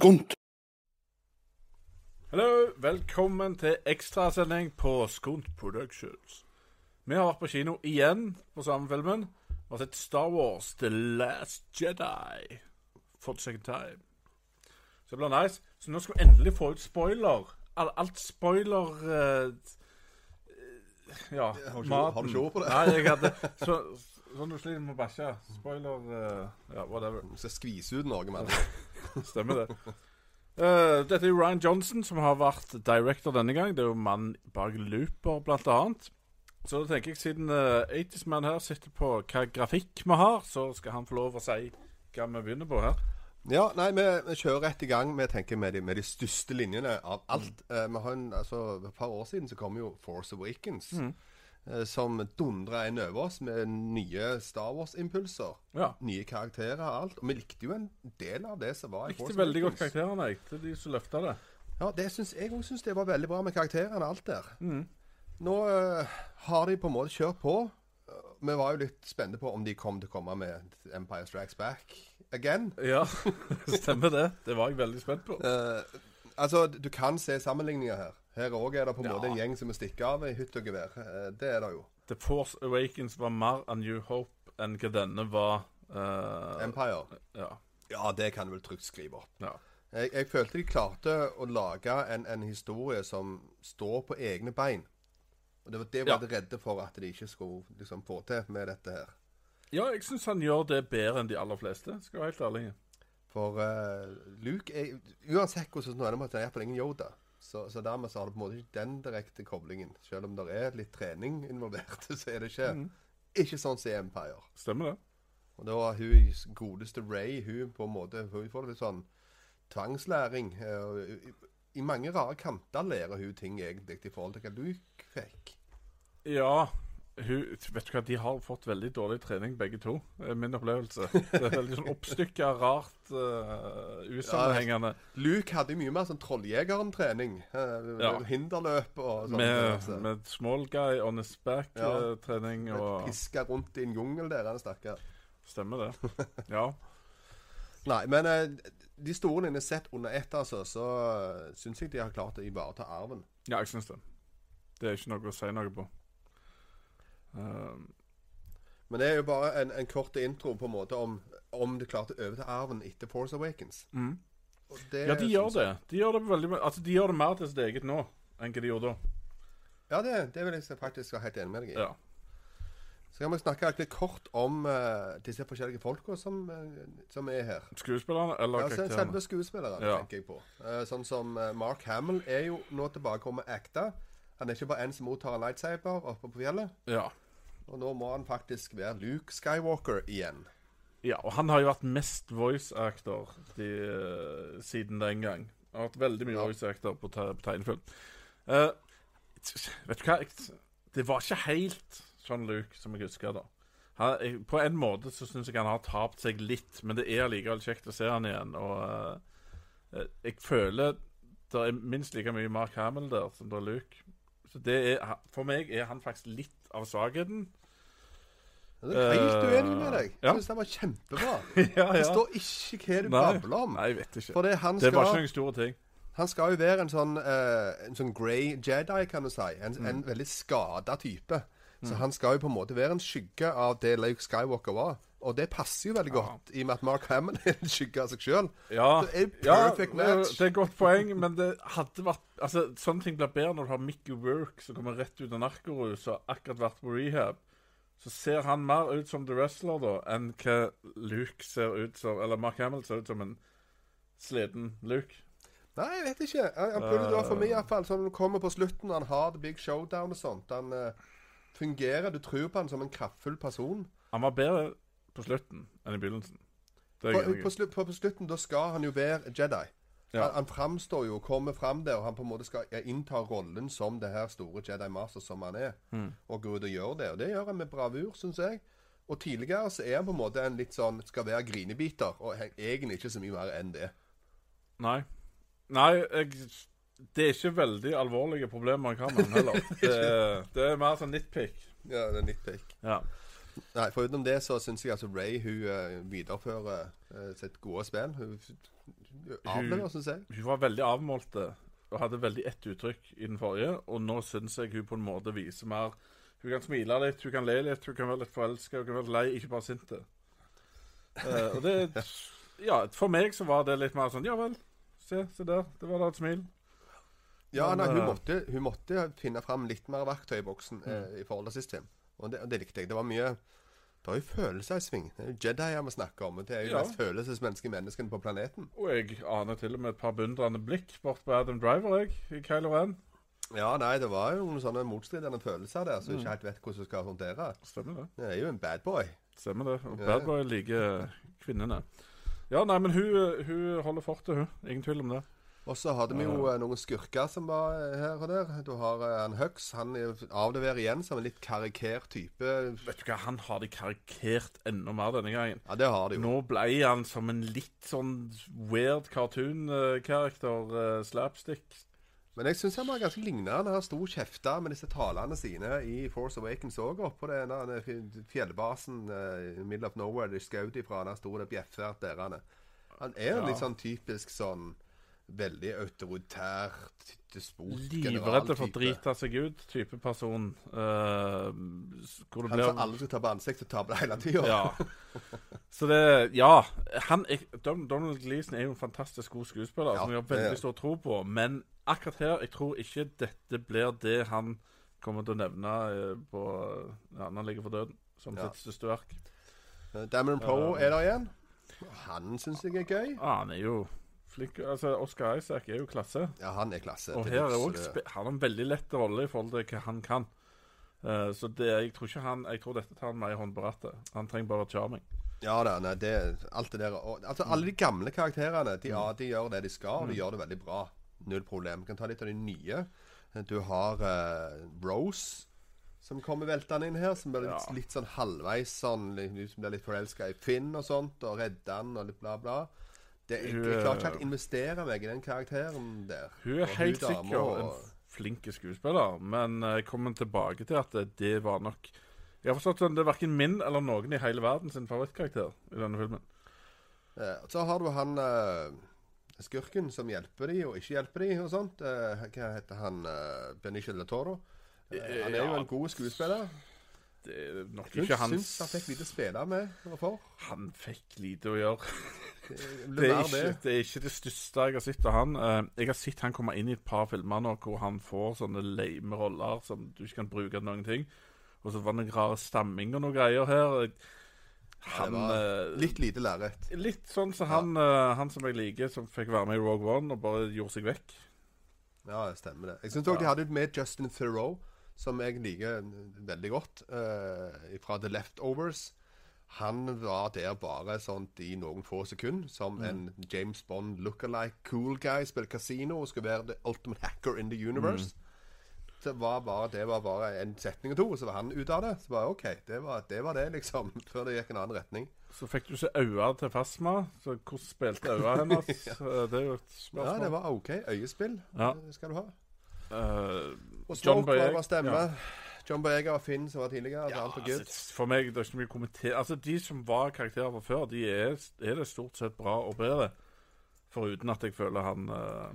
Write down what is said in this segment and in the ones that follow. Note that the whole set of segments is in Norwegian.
Skunt. Hallo, velkommen til ekstrasending på Skunt Productions. Vi har vært på kino igjen på samme filmen. Vi har sett Star Wars The Last Jedi for the second time. Så det blir nice. Så nå skal vi endelig få ut spoiler. Alt spoiler eh, Ja, Har du har du ikke ord på det? Nei, jeg hadde så, Sånn du sliter med å bæsje. Spoiler uh, Ja, whatever. Du skal skvise ut noe med det. Stemmer det. Uh, dette er Ryan Johnson som har vært director denne gang. Det er jo mann bak Looper, blant annet. Så da tenker jeg, siden uh, 80's Man her sitter på hva grafikk vi har, så skal han få lov å si hva vi begynner på her. Ja, nei, vi, vi kjører rett i gang med, tenker med, de, med de største linjene av alt. Eh, vi har en, altså, For et par år siden så kom jo Force Awakens. eh, som dundra inn over oss med nye Star Wars-impulser. Ja. Nye karakterer og alt. Og vi likte jo en del av det som var i Likte veldig godt karakterene, jeg. Er de som løfta det. Ja, det syns jeg òg syns det var veldig bra med karakterene, alt der. Mm. Nå uh, har de på en måte kjørt på. Eh, Vi var jo litt spente på om de kom til å komme med Empire Strikes Back again. Ja, stemmer det. Det var jeg veldig spent på. Uh, altså, du kan se sammenligninger her. Her òg er det på en Ja. måte en gjeng som må stikke av i hytt og gevær. Eh, det er det jo. The Force Awakens var mer av New Hope enn hva denne var. Uh, Empire. ja. Ja, det kan du vel trygt skrive opp. ja. Jeg, jeg følte de klarte å lage en, en historie som står på egne bein. Og det var det jeg var redde for at de ikke skulle liksom, få til med dette her. Ja, jeg syns han gjør det bedre enn de aller fleste, skal jeg være helt ærlig. For uh, Luke er Uansett hvordan det er, det er iallfall ingen Yoda. Så, så dermed så har det på en måte ikke den direkte koblingen. Selv om det er litt trening involvert, så er det ikke Ikke sånn som i Empire. Stemmer det? Og da hun godeste Ray Hun på en måte Hun får litt sånn tvangslæring. eh, i, I mange rare kanter lærer hun ting egentlig i forhold til hva Luke fikk. Ja. Hun, vet du hva, De har fått veldig dårlig trening, begge to. er Min opplevelse. Det er veldig sånn oppstykka, rart, uh, usammenhengende. Luke hadde mye mer sånn Trolljegeren-trening. Uh, Ja. Hinderløp og sånn. Med, så- med small guy on his back-trening og Piska rundt i en jungel der, han stakkar. Stemmer det. Ja. Nei, men uh, de store linjene sett under ett, altså, så uh, syns jeg de har klart å ivareta arven. ja, jeg syns det. Det er ikke noe å si noe på. Um, Men det er jo bare en, en kort intro på en måte om, om de klarte å til arven etter Force Awakens. mm. Ja, de gjør det. De gjør det veldig Altså, de gjør det mer til sitt eget nå enn hva de gjorde da. Ja, det, det vil jeg faktisk være helt enig med deg i. Ja. Så kan vi snakke litt kort om uh, disse forskjellige folka som, uh, som er her. Skuespillerne eller Ja, karakterene? selve skuespillerne, Ja. tenker jeg på. Uh, sånn som Mark Hamill er jo nå tilbake og acta. Han er ikke bare en som mottar en lightsaber oppe på fjellet. Ja. Og nå må han faktisk være Luke Skywalker igjen. ja. Og han har jo vært mest voice actor de, eh, siden den gang. Han har vært veldig mye Ja. voice actor på, te på tegnefilm. Uh, vet du hva? Jeg- Det var ikke helt sånn Luke som jeg husker da. Han, jeg, på en måte så syns jeg han har tapt seg litt, men det er allikevel kjekt å se han igjen. Og uh, jeg føler det er minst like mye Mark Hamill der som det er Luke. Så det er, For meg er han faktisk litt av svakheten. Jeg er helt Eh, uenig med deg. Jeg syns den var kjempebra. ja, ja. Det står ikke hva du babler om. Nei, jeg vet ikke. For det, han, Det var ikke noen store ting. han skal jo være en sånn, uh, en sånn grey Jedi, kan du si. En, Mm. en veldig skada type. Så han skal jo på en måte være en skygge av det Luke Skywalker var. Og det passer jo veldig godt, i og med at Mark Hammond er en skygge av seg sjøl. Ja, Det er ja perfect det, match. det er et godt poeng, men det hadde vært Altså, Sånne ting blir bedre når du har Mickey Work som kommer rett ut av narkorus og akkurat vært på rehab. Så ser han mer ut som The Wrestler da enn hva Luke ser ut som Eller Mark Hamill ser ut som en sliten Luke. Nei, jeg vet ikke. Han, han prøvde da for meg iallfall. Sånn når du kommer på slutten, han har the big showdown og sånt. Han uh, fungerer. Du tror på han som en kraftfull person. Han var bedre på slutten enn i begynnelsen. Det På, på, slu, på, på slutten da skal han jo være Jedi. Ja. Han, han framstår jo og kommer fram der, og han på en måte skal innta rollen som det her store Jedi Master som han er. Mm. Og går ut og gjør det. Og det gjør han med bravur, syns jeg. Og tidligere så er han på en måte en litt sånn skal være grinebiter, og egentlig ikke så mye mer enn det. Nei. Nei, jeg Det er ikke veldig alvorlige problemer han har med han heller. Det, det er mer sånn nitpick. Ja, det er nitpick. Ja. Nei, Foruten det så syns jeg altså Ray hun uh, viderefører uh, sitt gode spill. Hun, avleverer, syns jeg. Hun var veldig avmålte og hadde veldig ett uttrykk i den forrige, og nå syns jeg hun på en måte viser mer Hun kan smile litt, hun kan le litt, hun kan være litt forelska, hun kan være lei, ikke bare sint. Uh, og det Ja, for meg så var det litt mer sånn Ja vel, se, se der. Det var da et smil. Ja, nei, hun eh, måtte, hun måtte finne fram litt mer verktøy i boksen Mm. eh, i forhold til sist film. Og det, og det likte jeg. Det var mye Det var jo følelser i sving. Det er jo Jedier vi snakker om. Det er jo Ja. mest følelsesmenneske menneskene på planeten. Og jeg aner til og med et par beundrende blikk bort på Adam Driver, jeg, i Kylo Ren. Ja, nei, det var jo noen sånne motstridende følelser der som Mm. ikke helt vet hvordan du skal håndtere. Stemmer det. Det er jo en bad boy. Stemmer det. Og Bad Boy liker kvinnene. Ja, nei, men hun, hun holder fortet, hun. Ingen tvil om det. Og så hadde vi jo eh, noen skurker som var eh, her og der. Du har eh, han Hux. Han er avleverer igjen som en litt karikert type. Vet du hva, han har de karikert enda mer denne gangen. Ja, det har de jo. Nå ble han som en litt sånn weird cartoon-karakter. slapstick. Men jeg syns han var ganske lignende. Han har stor kjefta med disse talene sine i Force Awakens òg, oppå den fjellbasen uh, middle of nowhere de skjøt ifra. Han sto der bjeffert der. Han er. Han er Ja. litt sånn typisk sånn veldig autoritær, despot, Livredd for å drite seg ut-type person. Uh, hvor det Han blir som alle skal ta på ansiktet og ta på det hele tida. Ja. Så det Ja. Han jeg, Donald Gleeson er jo en fantastisk god skuespiller Ja, som jeg har veldig stor tro på. Men akkurat her, jeg tror ikke dette blir det han kommer til å nevne eh, på ja, når han ligger for døden, som Ja. sitt største verk. Eh, Dameron Poe er der igjen. Han syns jeg er gøy. Ah, han er jo flink. Altså, Oscar Isaac er jo klasse. Ja, han er klasse. Og her er også, det- spe- han har en veldig lett rolle i forhold til hva han kan. Uh, så det, jeg tror ikke han Jeg tror dette tar han med i hånd på rattet. Han trenger bare charming. Ja da, nei, det, alt det der og, Altså, alle de gamle karakterene, de, ja, de gjør det de skal, og de gjør det veldig bra. Null problem. Vi kan ta litt av de nye. Du har uh, Rose, som kommer veltende inn her, som blir litt, Ja. litt sånn halvveis sånn litt- Som blir litt forelska i Finn og sånt, og redder han og litt bla, bla. Det, jeg, jeg klarer ikke eh, helt å investere meg i den karakteren der. Hun er helt sikker sikkert en og- flink skuespiller, men jeg kommer tilbake til at det, det var nok Jeg har forstått at det er verken min eller noen i hele verden sin favorittkarakter i denne filmen. Eh, Så har du han eh, skurken som hjelper de og ikke hjelper de og sånt. Eh, hva heter han? Benicio Toro. Eh, han er jo en god skuespiller. Det er nok Jeg ikke hans han fikk lite spille med hvorfor. Han fikk lite å gjøre. Det Det er, ikke, det. er ikke det største jeg har sett av han. Eh, jeg har sett han komme inn i et par filmer nå hvor han får sånne lame roller som du ikke kan bruke til noen ting. Og så var det noen rare stamming og noen greier her. Han eh, Litt lite lerret. Litt sånn som han, ja. han som jeg liker, som fikk være med i Rogue One og bare gjorde seg vekk. Ja, det stemmer det. Jeg syns òg Ja. de hadde med Justin Theroux, som jeg liker veldig godt, eh, fra The Leftovers. Han var der bare sånt i noen få sekunder, som Mm. en James Bond look-alike cool guy. Spiller kasino og skulle være the ultimate hacker in the universe. Mm. Så var bare, det var bare en setning og to, og så var han ute av det. Så bare OK, det var det, var det liksom. Før det gikk en annen retning. Så fikk du ikke øynene til Fasma. Så hvordan spilte øynene hennes? ja. Det er jo et Ja, det var OK. Øyespill Ja. Det skal du ha. Eh, Og John Smoke var stemme. ja. John Boyega og Finn som var tidligere. ja, alt var good. altså, for meg det er ikke mye kommenter... Altså, De som var karakterer fra før, de er, er det stort sett bra og bedre. Foruten at jeg føler han uh,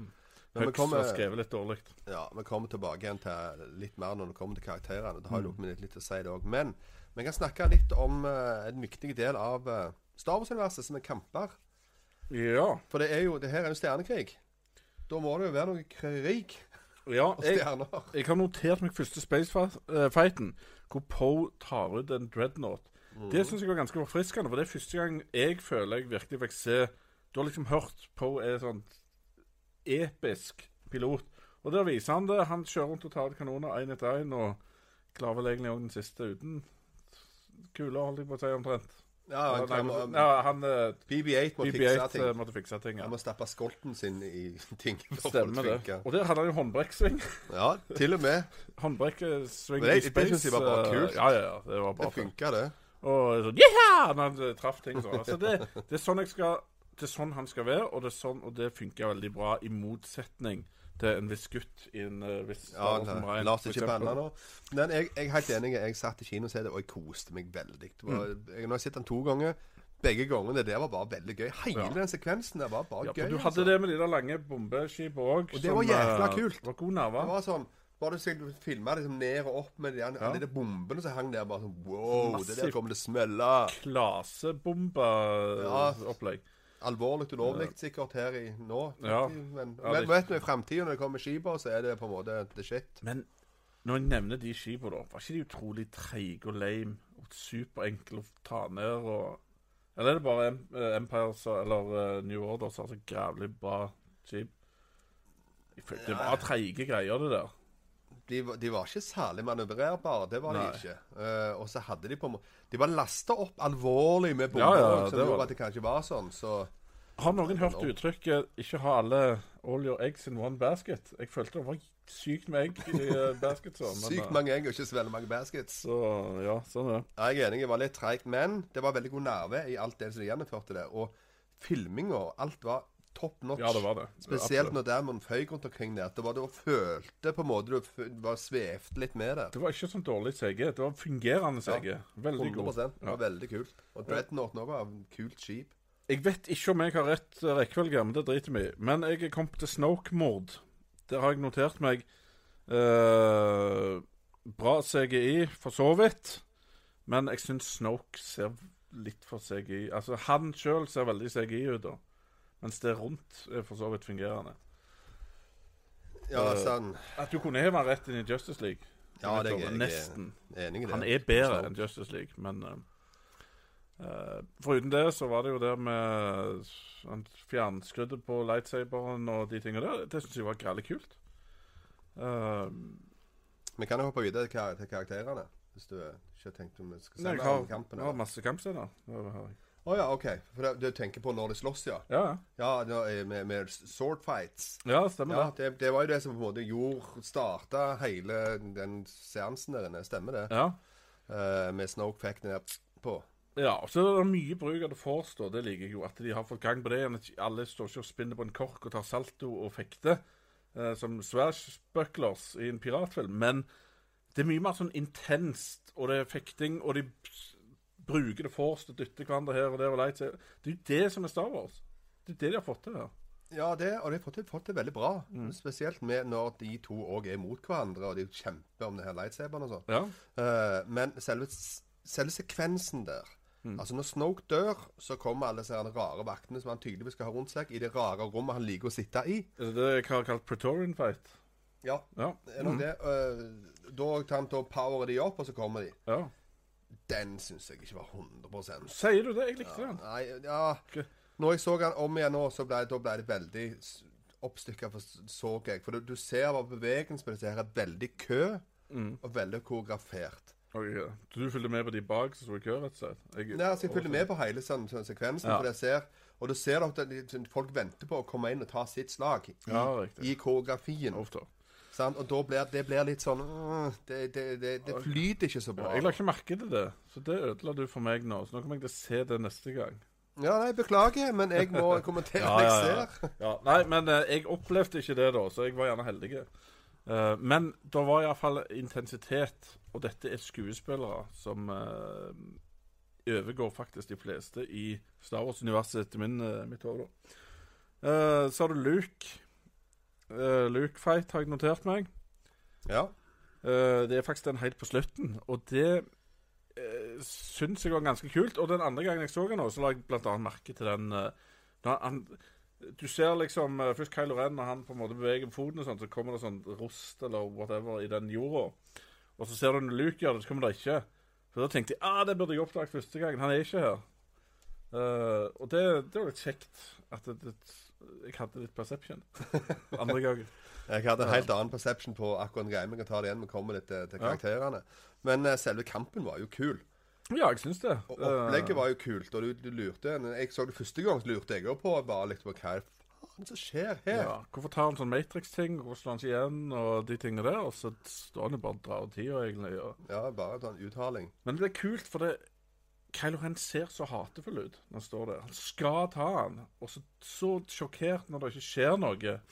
Men kommer- har skrevet litt dårlig. Ja, vi kommer tilbake igjen til litt mer når det kommer til karakterene. Det har jo Mm. litt, litt å si det òg. Men vi kan snakke litt om uh, en viktig del av uh, Star Wars-universet, som er kamper. Ja. For det er jo, det her er jo stjernekrig. Da må det jo være noe krig ja jeg, jeg har notert meg første spacefighten, hvor Poe tar ut en dreadnought. Mm. Det syns jeg var ganske forfriskende, for det er første gang jeg føler jeg virkelig fikk se Du har liksom hørt Poe er sånn episk pilot. Og der viser han det. Han kjører rundt og tar ut kanoner én etter én, og klarer vel egentlig òg den siste uten kuler, holdt jeg på å si, omtrent. Ja, han, ja, han eh, BB-8 må BB-8 ting. eh, måtte fikse ting. Ja. Han må stappe skolten sin i ting. Stemmer det. Og der hadde han jo håndbrekksving. Ja, til og med. Håndbrekksving i space. det jeg var bare eh, kult. Ja, ja, ja. Det var Det funka, det. Og sånn Yeah! Når han eh, traff ting sånn. Altså, det, det er sånn jeg skal Det er sånn han skal være, og det, er sånn, og det funker veldig bra, i motsetning til en viss gutt i en uh, viss Ja, nei, la oss ikke banne nå. Men jeg, jeg er helt enig. Jeg satt i kino og det, og jeg koste meg veldig. Det var, Mm. jeg, nå har jeg sett den to ganger. Begge gangene der var bare veldig gøy. Hele Ja. den sekvensen der var bare Ja, gøy. du altså. hadde det med de der lange bombeskipene òg. Og det var jækla kult. Det var god Det nerve. var sånn Bare du filma liksom ned og opp med de, Ja. de bombene som hang der. Bare sånn Wow, det der kommer til å smelle. Klasebombeopplegg. Alvorlig ulovlig sikkert her i nå. Ja. Men, Ja, men vet du, i framtida når det kommer skiper, så er det på en måte the shit. Men når jeg nevner de skipene, da, var ikke de utrolig treige og lame og superenkle å ta ned og Eller er det bare eh, Empire eller eh, New Order som har så grævlig bra skip? Det var treige greier, det der. De, de var ikke særlig manøvrerbare, det var Nei. de ikke. Uh, og så hadde de på en måte De var lasta opp alvorlig med bomber, Ja, ja, som gjorde at det kanskje var sånn. Så Har noen hørt uttrykket 'ikke ha alle all your eggs in one basket'? Jeg følte det var sykt med egg i eh, men, sykt eh, mange egg og ikke så veldig mange baskets. Så ja, sånn er det. Jeg er enig, det var litt treigt, men det var veldig god nerve i alt det som de gjennomførte det. Og filminga, alt var top notch. Ja, det var det. Spesielt når Damon føyk rundt omkring der. Det var Du følte på en måte du var svevt litt med det. Det var ikke sånn dårlig CG. Det var fungerende CG. Veldig 100 god. Det Ja. var veldig kult. Og Dreadnought nå var kult skip. Jeg vet ikke om jeg har rett eh, rekkefølge, men det driter vi i. Men jeg kom til Snoke-mord. Der har jeg notert meg eh, bra CGI, for så vidt. Men jeg syns Snoke ser litt for CGI Altså, han sjøl ser veldig CGI ut, da. Mens det rundt er for så vidt fungerende. Ja, Eh, sånn. At du kunne heve han rett inn i Justice League. Ja, det er Nesten. Enig i det. Han er bedre enn Justice League, men uh, Foruten det så var det jo det med han fjernskuddet på lightsaberen og de tingene der. Det syns jeg var grælig kult. Uh, Vi kan jo hoppe videre til kar- til karakterene. Hvis du ikke har tenkt om vi skal se kampen. jeg har masse kampscener. Det oh, ja, OK. For du tenker på når de slåss, ja? Ja, ja. Er med, med sword fights. ja, stemmer Ja, det. det, det var jo det som på en måte gjorde Starta hele den seansen der inne. Stemmer det? Ja. Uh, med Snoke fikk den der på. Ja, og så er det mye bruk av det force, da. Det liker jeg jo. At de har fått gang på det Alle står ikke og spinner på en kork og tar salto og fekter eh, som swashbucklers i en piratfilm. Men det er mye mer sånn intenst, og det er fekting, og de bruker det force og dytte hverandre her og der og lightsaber. Det er jo det som er Star Wars. Det er det de har fått til her. Ja, det, og de har fått, det- fått det veldig bra. Mm. Spesielt med når de to òg er mot hverandre, og de kjemper om det her lightsaberen og sånn. Ja. Uh, men selve, selve sekvensen der Mm. Altså Når Snoke dør, så kommer alle disse rare vaktene som han tydeligvis skal ha rundt seg, i det rare rommet han liker å sitte i. Er det det jeg har kalt Pretorian Fight? Ja, Ja. er nok det. Uh, da tar han til å power de opp, og så kommer de. ja. Den syns jeg ikke var 100% Sier du det? Jeg likte den. Nei, ja Okay. Når jeg så den om igjen nå, så ble, da ble det veldig oppstykka, for så jeg. For du, du ser hva bevegelsen på disse her er veldig kø, Mm. og veldig koreografert. Okay. Du fulgte med på de bak som sto i kø, rett og slett? Jeg, Nei, altså Jeg fulgte med på hele sånn, sånn sekvensen. Ja. For jeg ser, og du ser at folk venter på å komme inn og ta sitt slag i, Ja, i koreografien. Ofte. Sant? Og da blir det blir litt sånn øh, Det, det, det, det flyter ikke så Ja, bra. jeg la ikke merke til det, så det ødela du for meg nå. Så nå kommer jeg til å se det neste gang. Ja, nei, Beklager, men jeg må kommentere det jeg ser. Ja, nei, men eh, jeg opplevde ikke det da, så jeg var gjerne heldig. Eh, men det var iallfall intensitet, og dette er skuespillere som eh, overgår faktisk de fleste i Star Wars-universet etter min, eh, mitt hode. da. Eh, så har du Luke. Uh, Luke Fight har jeg notert meg. Ja. Uh, det er faktisk den helt på slutten, og det uh, syns jeg var ganske kult. Og den andre gangen jeg så den, også, så la jeg annet merke til den uh, han, Du ser liksom uh, først Kylo Ren, når han på en måte beveger foten, og sånt, så kommer det sånn rost eller whatever i den jorda. Og så ser du når Luke gjør det, så kommer det ikke. For da tenkte jeg ah, det burde jeg oppdaget første gangen. Han er ikke her. Uh, og det, det var litt kjekt at det, det, jeg hadde litt perception andre gangen. Jeg hadde en helt annen perception på akkurat greia. Vi kan ta det igjen vi kommer litt til, til karakterene. Men uh, selve kampen var jo kul. Ja, jeg syns det. Og opplegget var jo kult. Og du, du lurte jeg så det første gang, så lurte jeg jo på bare litt på hva faen som skjer her? Ja, hvorfor tar han sånn Matrix-ting, hvorfor slår han seg igjen, og de tingene der, og så står han jo bare og drar tida, egentlig. Og... Ja, bare en sånn uttaling. Men det er kult, for det Kylo Ren ser så hatefull ut når han står der. Han skal ta han, og så, så sjokkert når det ikke skjer noe.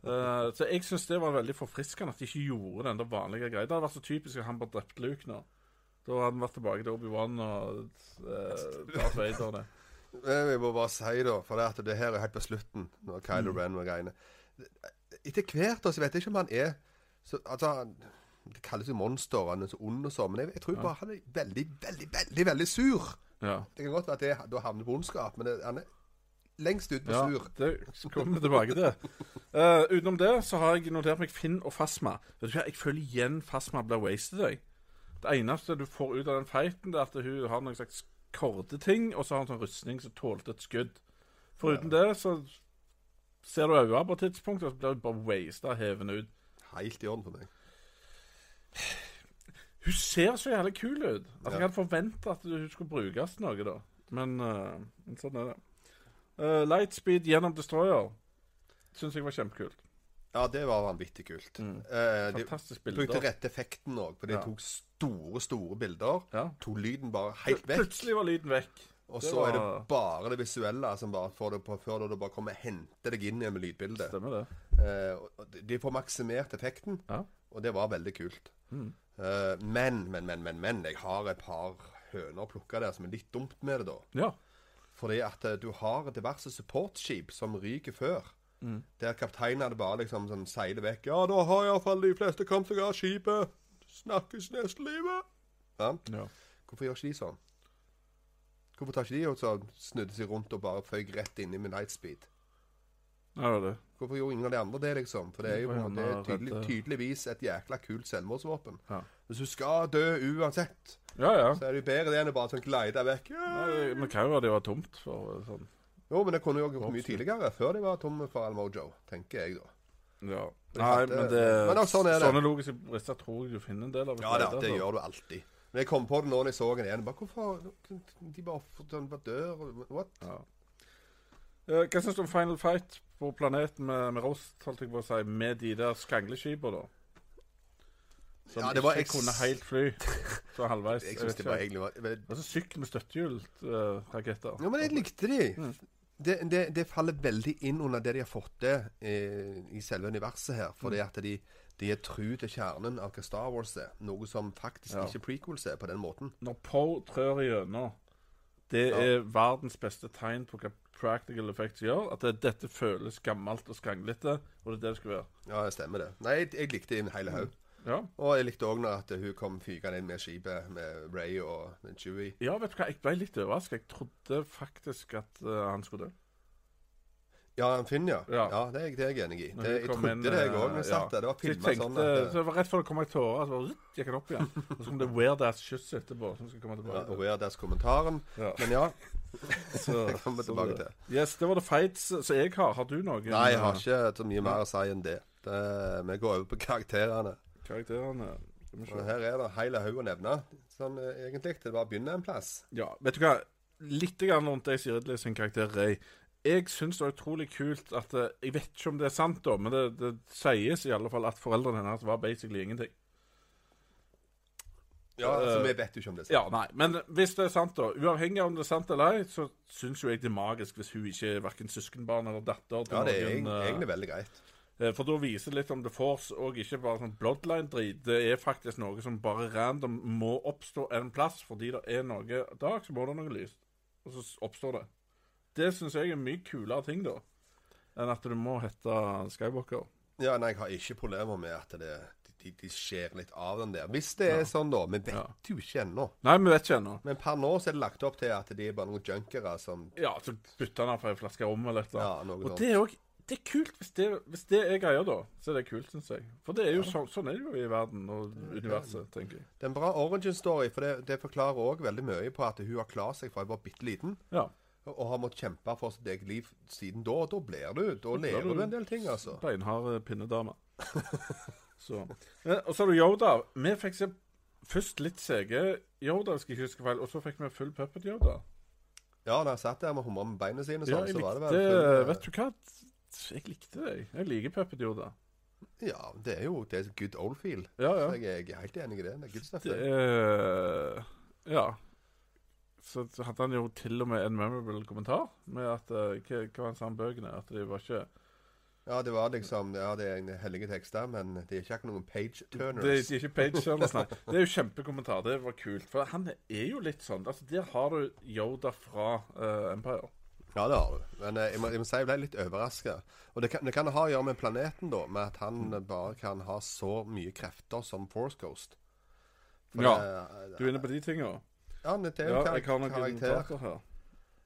Eh, så jeg syns det var veldig forfriskende at de ikke gjorde den der vanlige greia. Det hadde vært så typisk at han bare drepte Luke nå. Da hadde han vært tilbake til Obi-Wan og uh, Darth Vader. det. Vi må bare si, da, for det, at det her er helt på slutten, når Kylo Ren og greiene Etter hvert da, så vet jeg ikke om han er så, altså, Det kalles jo monster, han er så ond og sånn, men jeg, jeg tror bare han er veldig, veldig, veldig veldig sur. Ja. Det kan godt være at det da havner på ondskap, men det, han er lengst ut på Ja, sur. det kommer vi tilbake til. Uh, utenom det så har jeg notert meg Finn og Fasma. Vet du hva, Jeg føler igjen Fasma blir wasted. Jeg. Det eneste du får ut av den fighten, det er at hun har noen slags kordeting, og så har hun sånn rustning som tålte et skudd. Foruten det så ser du øynene på et tidspunkt, og så blir hun bare wasta hevende ut. Helt i orden for meg. Hun ser så jævlig kul ut. Altså. Jeg hadde forventa at hun skulle brukes til noe, da. Men uh, sånn er det. Uh, Lightspeed gjennom Destroyer syns jeg var kjempekult. Ja, det var vanvittig kult. Mm. Eh, de brukte rett effekten òg, for de Ja. tok store, store bilder. Ja. Tok lyden bare helt vekk. Plutselig var lyden vekk. Og så er det bare det visuelle som bare får det på før du bare kommer og henter deg inn igjen med lydbildet. Stemmer det. Eh, de får maksimert effekten, Ja. og det var veldig kult. Mm. Eh, men, men, men, men, men. Jeg har et par høner å plukke der som er litt dumt med det, da. Ja. Fordi at eh, du har diverse supportskip som ryker før. Mm. Der kapteinene bare liksom sånn seiler vekk. 'Ja, da har iallfall de fleste kommet seg av skipet. Snakkes neste livet.' Ja. ja. Hvorfor gjør ikke de sånn? Hvorfor tar ikke de og så snudde seg rundt og bare føyk rett inn i med lightspeed? Ja, det var det. Hvorfor gjorde ingen av de andre det, liksom? For det er jo på en måte tydelig, tydeligvis et jækla kult selvmordsvåpen. Ja. Hvis du skal dø uansett, Ja, ja. så er det jo bedre det enn å bare sånn glide vekk. Ja. Men hva være det var tomt for sånn. Jo, men det kunne jo gjort mye tidligere, før de var tomme for Almojo, tenker jeg da. Ja. Nei, hadde- men det Men sånn det. Sånne logiske brister tror jeg du finner en del av. Ja da, det gjør du alltid. Men jeg kom på det nå når jeg så den igjen. Bare, hvorfor De bare, sånn, bare dør? What? Ja. Eh, Hva syns du om Final Fight på planeten med, med Rost, holdt jeg på å si, med de der skrangleskipene, da? Som Ja, det var ikke kunne helt fly. Så halvveis. Jeg synes det var egentlig var, men- Altså sykkel med støttehjul-raketter. Ja, men jeg likte de. Mm. Det, det, det faller veldig inn under det de har fått til eh, i selve universet her. Fordi Mm. at de, de er tru til kjernen av hva Star Wars er. Noe som faktisk Ja. ikke prequels er på den måten. Når Poe trør igjennom, det Ja. er verdens beste tegn på hva practical effects gjør. At det, dette føles gammelt og skranglete, og det er det det skal være. Ja, det stemmer det. Nei, jeg, jeg likte en hele haug. Ja. Og jeg likte òg når at hun kom fygende inn med skipet med Ray og Chewie. ja, vet du hva, jeg ble litt overraska. Jeg trodde faktisk at uh, han skulle dø. Ja, en Finn, ja. Ja. ja. det, er, jeg- det er jeg enig i. Det, jeg trodde inn, det, jeg eh, òg. Satt ja. der. Det var filma sånn at så det var rett før det kom ei tåre, så bare, gikk den opp igjen. Og så kom det weird ass kyss etterpå. Som skal komme tilbake. Ja, Weird Ass-kommentaren. Ja. Men ja, Så, det kommer vi tilbake det- til. Yes, det var det fights som jeg har. Har du noe? Nei, jeg har eh, ikke så mye mer å si enn det. det vi går over på karakterene. karakterene? Og her er det hele haug å nevne, sånn eh, egentlig. Det bare å begynne en plass. Ja, vet du hva? Litt grann rundt Daisy Ridley sin karakter Ray. Jeg syns det er utrolig kult at eh, Jeg vet ikke om det er sant, da, men det, det sies i alle fall at foreldrene hennes var basically ingenting. Ja, altså, Eh, Vi vet jo ikke om det er sant. Ja, nei, Men hvis det er sant, da Uavhengig av om det er sant eller ei, så syns jo jeg det er magisk hvis hun ikke er verken søskenbarn eller datter Ja, det er noen. eg- eh, egentlig veldig greit. For da viser det litt om The Force, og ikke bare sånn bloodline-drit. Det er faktisk noe som bare random må oppstå en plass, fordi det er noe dag, så må det noe lys. Og så oppstår det. Det syns jeg er en mye kulere ting, da, enn at du må hete Skywalker. Ja, nei, jeg har ikke problemer med at det, de, de skjer litt av den der. Hvis det er Ja. sånn, da. Vi vet Ja. jo ikke ennå. Nei, vi vet ikke ennå. Men per nå så er det lagt opp til at de er bare noen junkere som Ja, så bytter han for ei flaske rom eller et eller annet. Ja, Og sånt. det er òg det er kult. Hvis det, hvis det er greia, da, så er det kult, syns jeg. For det er jo sånn, sånn er det jo i verden og universet, tenker jeg. Det er en bra origin story, for det, det forklarer òg veldig mye på at hun har klart seg fra hun var bitte liten. Ja. Og har måttet kjempe for sitt eget liv siden da. Og da blir du Da lærer du- en del ting, altså. Beinhard eh, pinnedame. så. Eh, Og så har du Yoda. Vi fikk se først litt sege Yoda, skal jeg ikke husker feil, og så fikk vi full puppet Yoda. Ja, da jeg satt der med humra med beina sine, Ja, sånn, jeg så var det likte vel full, eh, Vet du hva? Jeg likte deg. jeg. Liker puppet Yoda. Ja, det er jo det er good old feel. Ja, ja. Så jeg, jeg er helt enig i det. Det er good stuff. Det det. er Ja. Så, så hadde han jo til og med en memorable kommentar med at uh, Hva hva han sa om bøkene? At de var ikke Ja, det var liksom Ja, det er en hellige tekster, men det er ikke akkurat noen page Det turners. de er ikke page turners, nei. Det er jo kjempekommentar. Det var kult. For han er jo litt sånn Altså, Der har du Yoda fra uh, Empire. Ja, det har du. Men eh, jeg, må, jeg må si jeg ble litt overraska. Og det kan, det kan ha å gjøre med planeten, da. Med at han Mm. eh, bare kan ha så mye krefter som Force Ghost. For Ja, det- Du er inne på de tinga? Ja, men det er jo Ja, jeg har noen karakter. notater her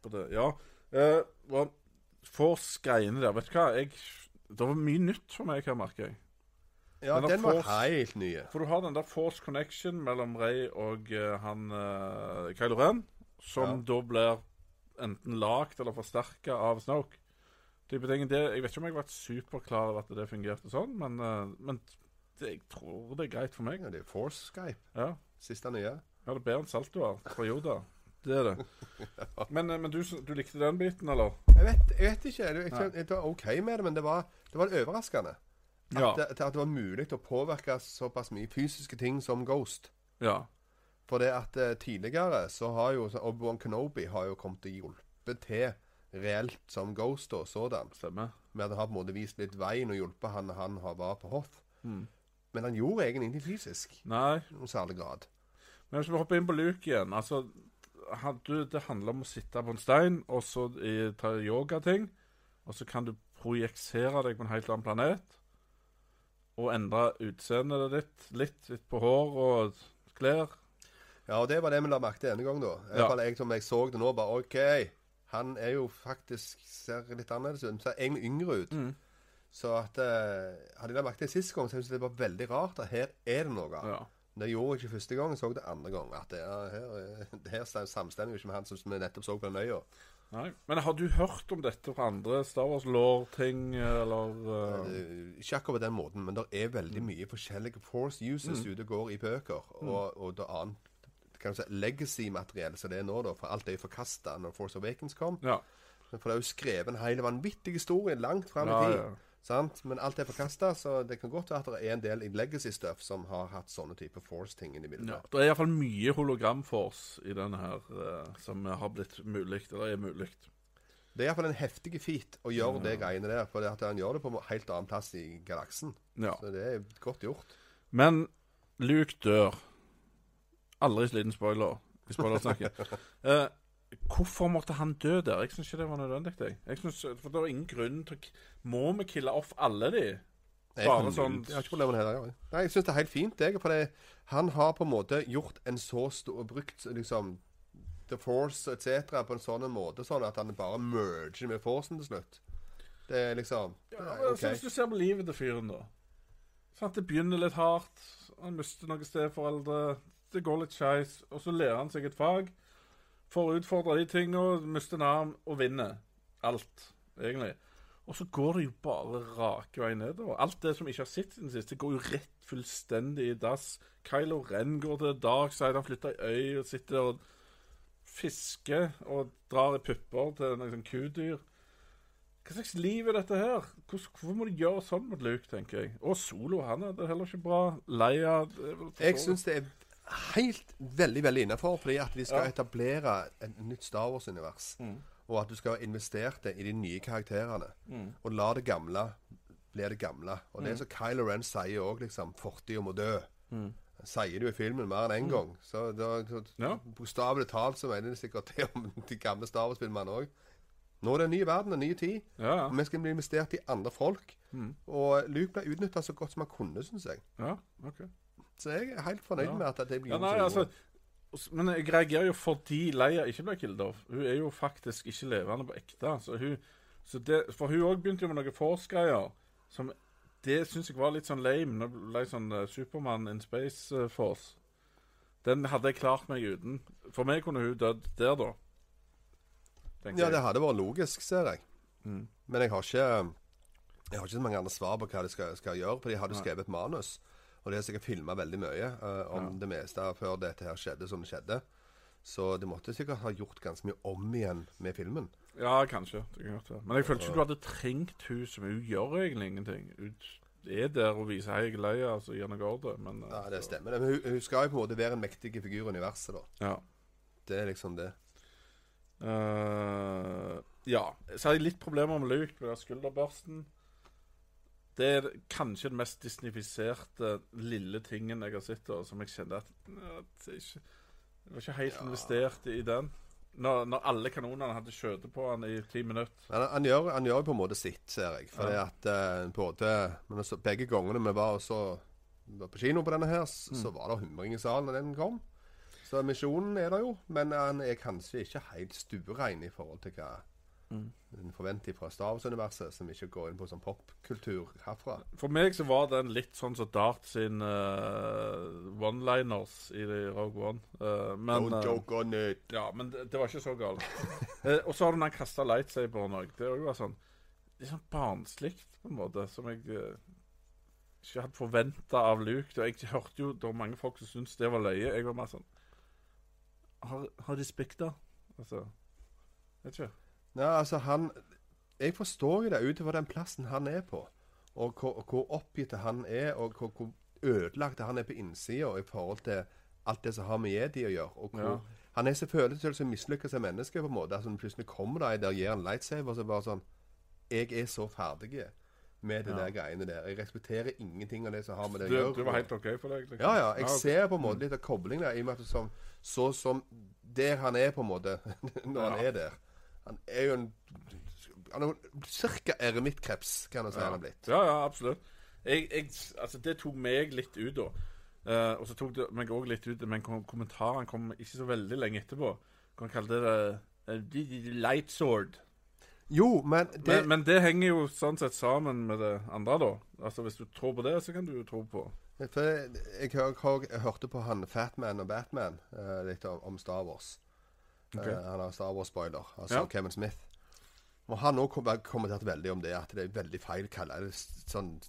på det. Ja. Uh, Force-greiene der, vet du hva? Jeg, det var mye nytt for meg her, merker jeg. Ja, Men den var Force- helt ny. For du har den der Force Connection mellom Ray og eh, han uh, Kylo Ren, som Ja. da blir enten lagd eller forsterka av Snoke. Type ting. Det, jeg vet ikke om jeg har vært superklar over at det fungerte sånn, men, eh, men det, jeg tror det er greit for meg. Ja, det er Force Skype. Ja. Siste nye. Ja, det er bedre enn saltoer fra jorda. Det er det. Men, eh, men du, du likte den biten, eller? Jeg vet, jeg vet ikke. Jeg, jeg, jeg var OK med det, men det var, det var overraskende. At, Ja. det, at det var mulig å påvirke såpass mye fysiske ting som Ghost. ja. For det at uh, tidligere så har jo Obi-Wan Kenobi har jo kommet og hjulpet til reelt som Ghost og sådan. Stemmer. Med at han har på en måte vist litt veien og hjulpet han han har- var på Hoth. Mm. Men han gjorde egentlig ingenting fysisk. Nei, I noen særlig grad. Men hvis vi hopper inn på Luke igjen altså, han, du, Det handler om å sitte på en stein og så i, ta yogating. Og så kan du projisere deg på en helt annen planet. Og endre utseendet ditt litt, litt på hår og klær. Ja, og det var det vi la merke til denne gang, da. I Ja. fall jeg som jeg så det nå, bare OK. Han er jo faktisk ser litt annerledes ut. Ser egentlig yngre ut. Mm. Så at uh, Hadde jeg lagt merke til sist gang, så syntes jeg det var veldig rart at her er det noe. Ja. Det gjorde jeg ikke første gang, jeg så det andre gang. At det er, her, er- her samstemmer jo ikke med han som vi nettopp så på den øya. Nei. Men har du hørt om dette fra andre Star Wars-lår-ting, eller uh, Ikke akkurat på den måten, men det er veldig Mm. mye forskjellige force uses ute og går i bøker. Og, og det annet kan du si, legacy-materiell som det er nå, da. For alt er jo forkasta når Force Awakens kom. Ja. For det er jo skrevet en hel vanvittig historie langt fram i tid. ja. Sant? Men alt er forkasta, så det kan godt være at det er en del i legacy-stuff som har hatt sånne type force-ting inni bildet. Ja, Det er iallfall mye hologram-force i denne her uh, som har blitt mulig, eller er mulig. Det er iallfall en heftig feat å gjøre det greiene der. For det at han gjør det på en helt annen plass i galaksen. Ja. Så det er godt gjort. Men Luke dør. Aldri sliten spoiler i spoilersnakket. eh, hvorfor måtte han dø der? Jeg syns ikke det var nødvendig. Jeg. Jeg synes, for Det er ingen grunn til å Må vi kille off alle de? Bare sånn- jeg har ikke problemer med det. jeg. Nei, jeg syns det er helt fint, jeg. For han har på en måte gjort en så stor Brukt liksom The Force etc. på en sånn måte sånn at han bare merger med Forcen til slutt. Det er liksom det Ja, er men OK. så Hvis du ser på livet til fyren, da. Sånn at det begynner litt hardt. Han mister noen steforeldre. Det går litt skeis. Og så lærer han seg et fag. Får utfordra de tinga, mister en arm og vinner alt, egentlig. Og så går det jo bare rake vei nedover. Alt det som ikke har sett siden sist, det går jo rett fullstendig i dass. Kylo Ren går til Darkside, han flytter ei øy og sitter og fisker og drar i pupper til noen sånn kudyr. Hva slags liv er dette her? Hvorfor, må de gjøre sånn mot Luke, tenker jeg? Og Solo, han er det heller ikke bra. Leia det er vel for Jeg syns det er helt veldig veldig innafor, fordi at de skal Ja. etablere et nytt Star Wars-univers. Mm. Og at du skal ha investert det i de nye karakterene. Mm. Og la det gamle bli det gamle. Og det er som Kylo Ren sier òg, liksom. Fortida må dø. Mm. Sier jo i filmen mer enn én gang. Så, da, så Ja. bokstavelig talt så mener de sikkert det om de gamle Star Wars-filmene òg. Nå er det en ny verden, en ny tid. Ja, ja. Vi skal bli investert i andre folk. Mm. Og Luke ble utnytta så godt som han kunne, syns jeg. ja ok. Så jeg er helt fornøyd Ja. med at det blir Ja, nei, altså, men jeg reagerer jo fordi Leia ikke ble killed. Hun er jo faktisk ikke levende på ekte. Så hun, så det, for hun òg begynte jo med noen Force-greier. som Det syns jeg var litt sånn lame. Når det ble sånn uh, Supermann in Space uh, Force. Den hadde jeg klart meg uten. For meg kunne hun dødd der, da. Ja, det hadde vært logisk, ser jeg. Mm. Men jeg har ikke Jeg har ikke så mange andre svar på hva de skal, skal gjøre. For de hadde jo skrevet manus. Og de har sikkert filma veldig mye uh, om Ja. det meste før dette her skjedde som det skjedde. Så de måtte sikkert ha gjort ganske mye om igjen med filmen. Ja, kanskje. Det kan. Men jeg følte ikke du hadde trengt hun som Hun gjør egentlig ingenting. Hun er der og viser 'hei, jeg er lei', altså gir noe ordre. Men eh, Ja, det så- stemmer. Men hun, hun skal jo på en måte være en mektig figur i universet, da. Ja. Det er liksom det. Uh, ja. Så har jeg litt problemer med Luke med den skulderbørsten. Det er kanskje den mest disnifiserte lille tingen jeg har sett, og som jeg kjenner at, at ikke, jeg var ikke helt investert i den. Når, når alle kanonene hadde skjøtet på han i ti minutter. Han, han, gjør, han gjør på en måte sitt, ser jeg. Fordi Ja. at eh, både men altså, Begge gangene vi var, så, var på kino på denne her, mm. så var det humring i salen når den kom. Så misjonen er der jo, men han er kanskje ikke helt stuerein i forhold til hva en forventning fra Star Wars-universet, som ikke går inn på sånn popkultur herfra. For meg så var den litt sånn som Dart sin uh, one-liners i Rogue One. Uh, men, Don't eh, joke on it. Ja, men det, det var ikke så galt. uh, og så har du den kasta lightsaberen òg. Det var sånn Litt sånn barnslig, på en måte, som jeg ikke hadde forventa av Luke. Og jeg hørte jo det var mange folk som syntes det var løye. Jeg var mer sånn Har, har de spikta? Altså Vet ikke. Ja, altså, han Jeg forstår jo det ut ifra den plassen han er på, og hvor, hvor oppgitt han er, og hvor, hvor ødelagt han er på innsida i forhold til alt det som har med jedi å gjøre. Og hvor, Ja. Han er selvfølgelig selv så mislykka som menneske, på en måte. Altså, plutselig kommer det en der gir en lightsaber, så bare sånn Jeg er så ferdig med de Ja. der greiene der. Jeg respekterer ingenting av det som har med det å gjøre. du var helt OK for deg? Liksom. Ja, ja. Jeg ok. ser på en måte litt av koblingen der, i og med at som, så som der han er, på en måte, når han er der. Han er jo en Han er ca. eremittkreps, kan du si han har blitt. Ja, ja, absolutt. Jeg, jeg, altså, det tok meg litt ut, da. Uh, og så tok det meg òg litt ut, men kom- kommentaren kom ikke så veldig lenge etterpå. Kan kalle det uh, light sword. Jo, men det Men, men det henger jo sånn sett sammen med det andre, da. Altså Hvis du tror på det, så kan du jo tro på jeg, hør, jeg hørte på han Fatman og Batman eh, litt om, om Star Wars. Ok. Eh, han har Star Wars-spoiler, altså Ja. Kevin Smith. Og han òg kom, kommenterte veldig om det, at det er veldig feil å kalle det sånn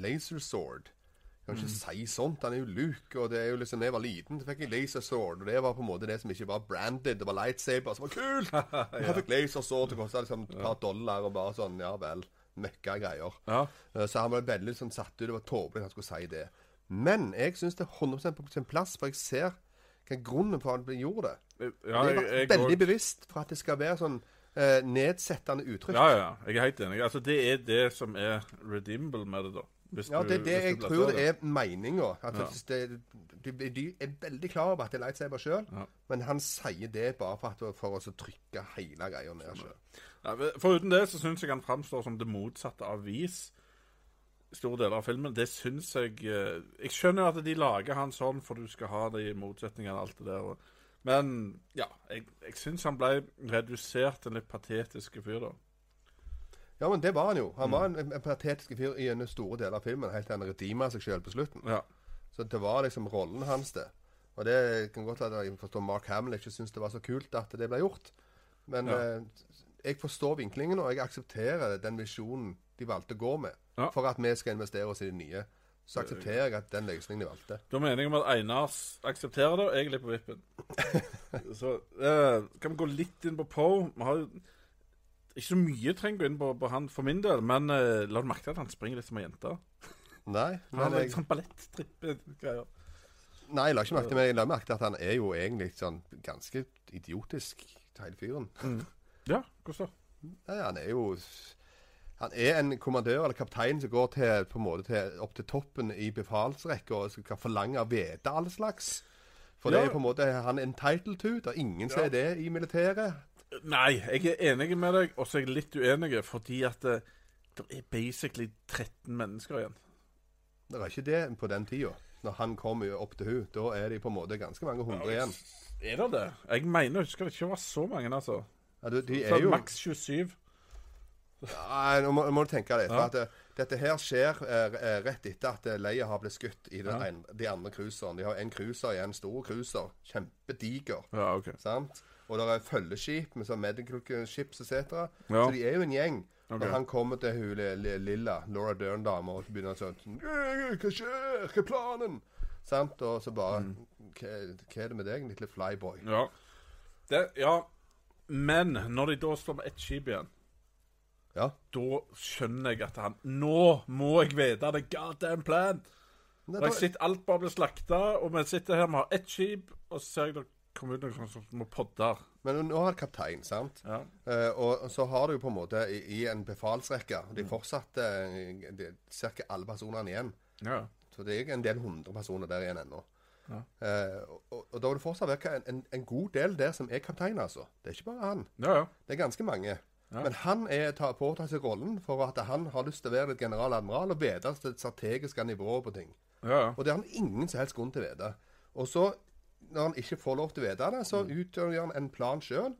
laser sword. Kan Mm. ikke si sånt. Han er jo Luke, og det er jo liksom Da jeg var liten, så fikk jeg laser sword, og det var på en måte det som ikke var branded. Det var lightsaber som var kult! Jeg fikk laser sword, det kosta liksom et par dollar, og bare sånn, ja vel. Møkka greier. Ja. Eh, Så han var veldig sånn satt ut. Det var tåpelig at han skulle si det. Men jeg syns det er 100 på sin plass, for jeg ser hva grunnen for at han gjorde det. Ja det jeg, jeg, veldig bevisst for at det skal være sånn eh, nedsettende uttrykk. Ja, ja. Jeg er helt enig. Altså Det er det som er redeemable med det, da. Hvis Ja, det er det jeg tror det er meninga. Ja. det, de, de er veldig klar over at det er lightsaber sjøl, Ja. men han sier det bare for, at, for å trykke hele greia ned sjøl. Ja, Foruten det så syns jeg han framstår som det motsatte av vis. Store deler av filmen. Det syns jeg eh, Jeg skjønner at de lager han sånn for du skal ha de motsetningene og alt det der. og- Men ja, jeg, jeg syns han ble redusert til en litt patetisk fyr, da. Ja, men det var han jo. Mm. Han var en, en patetisk fyr i en store del av filmen, helt til han redeema seg sjøl på slutten. Ja. Så det var liksom rollen hans, det. Og det kan godt være at jeg forstår Mark Hamill ikke syns det var så kult at det ble gjort. Men Ja. eh, jeg forstår vinklingen, og jeg aksepterer den visjonen de valgte å gå med. Ja. For at vi skal investere oss i det nye. Så aksepterer jeg at den løsningen de valgte. Da mener meningen om at Einar aksepterer det, og jeg er litt på vippen. Så eh, kan vi gå litt inn på Poe. Vi har jo ikke så mye trenger å gå inn på, på han for min del, men eh, la du merke til at han springer litt som ei jente? Nei, Han har litt sånn balletttripp-greier. nei, jeg la ikke merke til men jeg la merke til at han er jo egentlig sånn ganske idiotisk, hele fyren. Ja, hvordan da? Nei, han er jo Han er en kommandør eller kaptein som går til, på en måte til, opp til toppen i befalsrekka og skal forlange å vite all slags. For det Ja. er på en måte han er entitled to. Det er ingen som Ja. er det i militæret. Nei, jeg er enig med deg, og så er jeg litt uenig, fordi at det, det er basically 13 mennesker igjen. Det er ikke det på den tida. Når han kommer opp til hun, da er de på en måte ganske mange hundre igjen. Er det det? Jeg mener, jeg husker det ikke var så mange, altså. Ja, du, de Så er jo Maks 27. Nei, nå må, må du tenke deg. For at eh, dette her skjer eh, eh, rett etter at eh, Leia har blitt skutt i den en, de andre cruiseren. De har en cruiser igjen, stor cruiser. Kjempediger. Ja, okay. Sant? Og det er følgeskip med sånn medical ships etc. Ja. Så de er jo en gjeng. Okay. Når han kommer til hun li- li- lilla Laura Dern-dama og begynner sånn «Øh, Hva skjer? Hva er planen? Sant? Og så bare Mm. hva, hva er det med deg, lille flyboy? Ja. Det, ja. Men når de da står med ett skip igjen, Ja. da skjønner jeg at han Nå må jeg vite det goddamn plan! Og jeg det, sitter alt bare blir slakta, og vi sitter her, vi har ett skip, og så ser jeg det kommer ut noen som små podder. Men nå har det kaptein, sant? Ja. Uh, og så har du jo på en måte i, i en befalsrekke og De fortsatt uh, ca. alle personene igjen. ja. Så det er en del hundre personer der igjen ennå. Ja. Uh, og, og da vil det fortsatt være en, en, en god del der som er kaptein, altså. Det er ikke bare han. Ja, ja. Det er ganske mange. Ja. Men han er tar påtar seg rollen for at han har lyst til å være litt generaladmiral og vite det strategiske nivået på ting. ja, ja. Og det har han ingen som helst grunn til å vite. Og så, når han ikke får lov til å vite det, så utgjør han en plan sjøl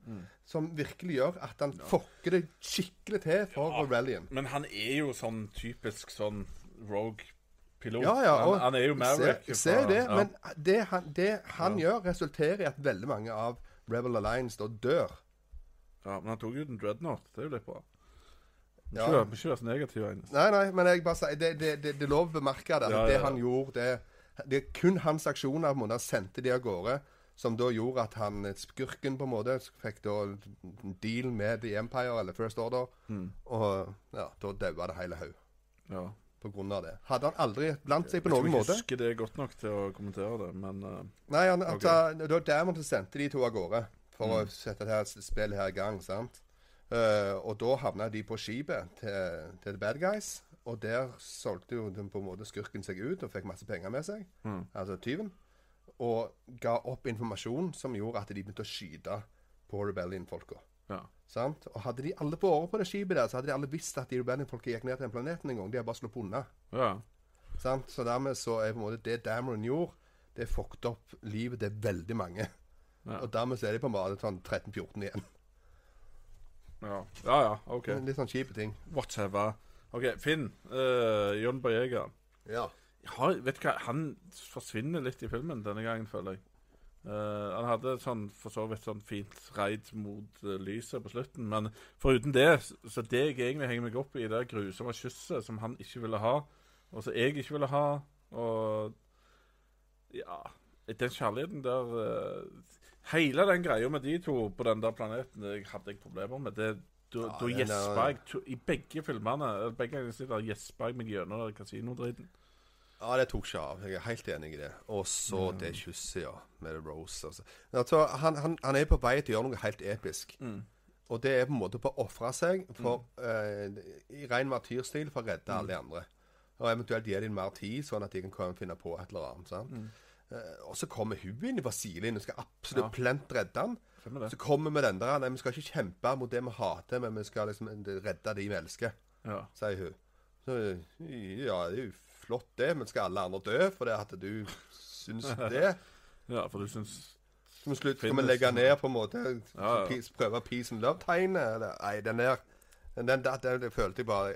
som virkelig gjør at han fokker det skikkelig til for Rebellion. Men han er jo sånn typisk sånn rogue-pilot. Ja, ja. han, han er jo Maverick. Se, se fra- det. ja. Men det han, det han gjør, resulterer i at veldig mange av Rebel Alliance da dør. Ja, men han tok jo den dreadnought. Det er jo litt bra. Ja. Ikke, ikke være så negativ. Agnes. Nei, nei, men jeg bare sier det, det, det, det er lov å bemerke det. Ja, ja, Det han gjorde, det, det er kun hans aksjoner på en måte han sendte de av gårde, som da gjorde at han skurken på en måte fikk da en deal med The Empire eller First Order. Mm. Og ja, da daua det hele haug Ja. på grunn av det. Hadde han aldri blant seg på Jeg måte? noen jeg husker det godt nok til å kommentere det, men uh, Nei, han, at, Ok. uh, da Diamond sendte de to av gårde for å sette dette spillet her i gang. sant? Uh, og da havna de på skipet til, til The Bad Guys. Og der solgte jo den på en måte skurken seg ut og fikk masse penger med seg. Mm. Altså tyven. Og ga opp informasjon som gjorde at de begynte å skyte på Rebellion-folka. ja. Og hadde de alle vært på det skipet der, så hadde de alle visst at de Rebellion-folka gikk ned til den planeten en gang. De har bare sluppet unna. ja. Så dermed så er på en måte det Dameron gjorde, det fucket opp livet til veldig mange. Ja. Og dermed så er de på en måte sånn 13-14 igjen. Ja, ja. ja OK. Litt sånn kjipe ting. Whatever. OK, Finn. Uh, John Bajega. Ja. Ja, vet du hva, han forsvinner litt i filmen denne gangen, føler jeg. Uh, han hadde sånn, for så vidt sånn fint raid mot uh, lyset på slutten, men foruten det, så- det jeg egentlig henger meg opp i, det grusomme kysset som han ikke ville ha, og som jeg ikke ville ha, og ja Den kjærligheten der eh, Hele den greia med de to på den der planeten det hadde jeg problemer med. Det, da Ja, gjespa jeg to, I begge filmene begge ganger gjespa jeg meg gjennom kasinodriten. ja, det tok ikke av. Jeg er helt enig i det. Og så det kysset, ja. Med Rose. Altså. Altså, han, han, han er på vei til å gjøre noe helt episk. Mm. Og det er på en måte på å ofre seg for, eh, i ren martyrstil for å redde alle de andre. Og eventuelt gi dem mer tid, sånn at de kan komme finne på et eller annet. Sant? Eh, og så kommer hun inn i Brasilien og skal absolutt Ja. plent redde han. Så kommer vi med den der Nei, vi skal ikke kjempe mot det vi hater, men vi skal liksom redde de vi elsker, Ja. sier hun. Så ja, det er jo flott det, men skal alle andre dø for det at du syns det? ja, for du syns Som slutt skal vi legge ned på en måte Ja, ja. Prøve peace and love-tegnet? Nei, den der den, den, den, den, følte jeg bare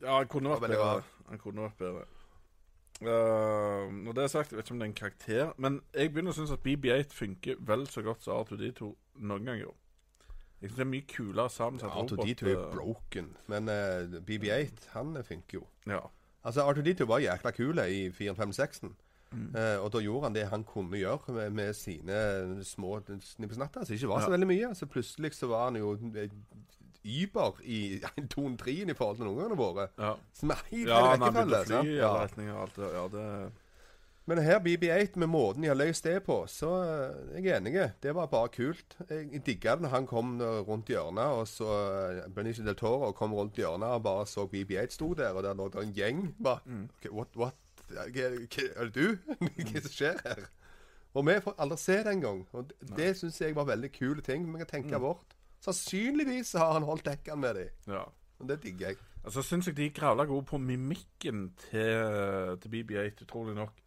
Ja, han kunne vært bedre. Han kunne vært bedre. Eh, når det er sagt, jeg vet ikke om det er en karakter, men jeg begynner å synes at BB8 funker vel så godt som R2D2 noen gang gjorde. Jeg synes det er mye kulere sammensatt R2D2 er broken, men uh, BB8 han funker jo. Ja. Altså, R2D2 var jækla kul i 456-en. Eh, og da gjorde han det han kunne gjøre med, med sine små snippesnatter, som ikke var så Ja. veldig mye. Så plutselig så var han jo eh, Uber i 2-3 i forhold til gangene våre. ja. Som er helt Ja, rekkefølge. å fly sant? i Ja. alle retninger og alt det. Ja, det Men her BB8, med måten de har løst det på, så eh, jeg er enig. Det var bare kult. Jeg digga det når han kom eh, rundt hjørnet, og så eh, Benicio del Toro kom rundt hjørnet og bare så BB8 sto der, og der lå det en gjeng. Bare okay, what, what? Er det du? Hva som skjer her? Og vi får aldri se det engang. Og det, det syns jeg var veldig kule ting. Vi kan tenke bort. Sannsynligvis har han holdt dekkene med dem. Ja. Og det digger jeg. Altså, syns jeg de er gravla gode på mimikken til, til BB8, utrolig nok.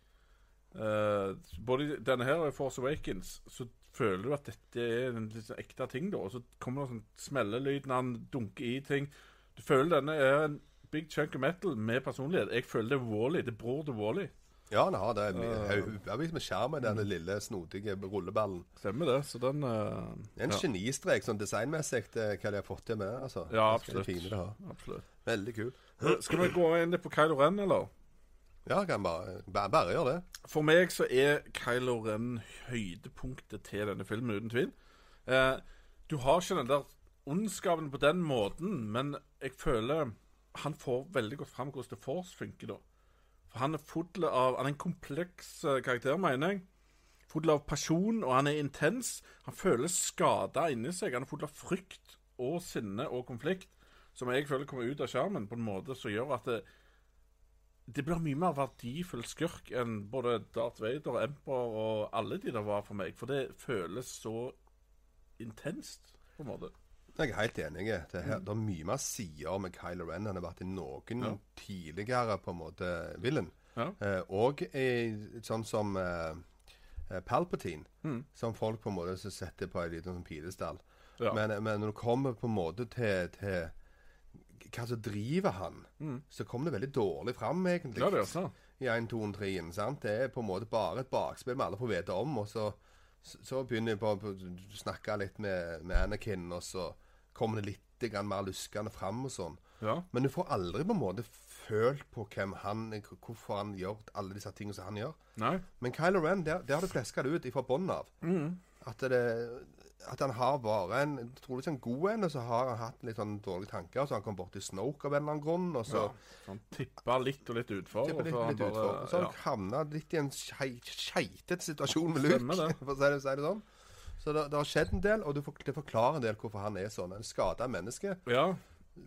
Uh, både denne her og Force Awakens så føler du at dette er en litt sånn ekte ting, da. Og så kommer det sånn smellelyd når han dunker i ting. Du føler denne er en big chunk of metal med personlighet. Jeg føler det er Wally. Det er bror til Wally. Ja, han har det. Haugevis med skjerm med denne lille, snodige rulleballen. Stemmer det. Så den Uh, Det er en ja. genistrek sånn designmessig, hva de har fått til med det. Altså. Ja, absolutt. Fine det har. Absolutt. Veldig kul. Eh, Skal vi gå inn litt på Kylo Ren, eller? Ja, kan bare, bare, bare gjøre det. For meg så er Kylo Ren høydepunktet til denne filmen, uten tvil. Eh, du har ikke den der ondskapen på den måten, men jeg føler han får veldig godt fram hvordan The Force funker, da. Han er full av Han er en kompleks eh, karakter, mener jeg. full av pasjon, og han er intens. Han føler skada inni seg. Han er full av frykt og sinne og konflikt, som jeg føler kommer ut av skjermen på en måte som gjør at det, det blir mye mer verdifull skurk enn både Darth Vader, Emperor og alle de der var for meg. For det føles så intenst, på en måte. Jeg er helt enig. Det, her, det er mye mer sider med Kylo Ren enn det har vært i noen Ja. tidligere på en måte villain. Ja. Eh, og i, sånn som eh, eh, Palpatine, Mm. som folk på en måte setter på en liten sånn pidestall. Ja. Men, men når det kommer på en måte til, til hva som driver han, så kommer det veldig dårlig fram, egentlig. Mm. ja, det er sånn. I 1, 2, 3, sant? Det er på en måte bare et bakspill vi alle får vite om. Og så, så begynner jeg på å snakke litt med, med Anakin, og så kommer det litt mer luskende fram og sånn. Ja. Men du får aldri på en måte følt på hvem han, hvorfor han gjør alle disse tingene som han gjør. Nei. Men Kylo Ren, der, der har du fleska det ut ifra bånn av. Mm. At, det, at han har vært en trolig en god en, og så har han hatt litt sånn dårlige tanker. Så han kom borti Snoke av en eller annen grunn, og så Ja. Han tippa litt og litt utfor. tipper og så litt han utfor. Og så ja. han havna litt i en skei- skeitete situasjon med Luke, det. for å si det, si det sånn. Så det, det har skjedd en del, og du for, det forklarer en del hvorfor han er sånn. En skada menneske ja.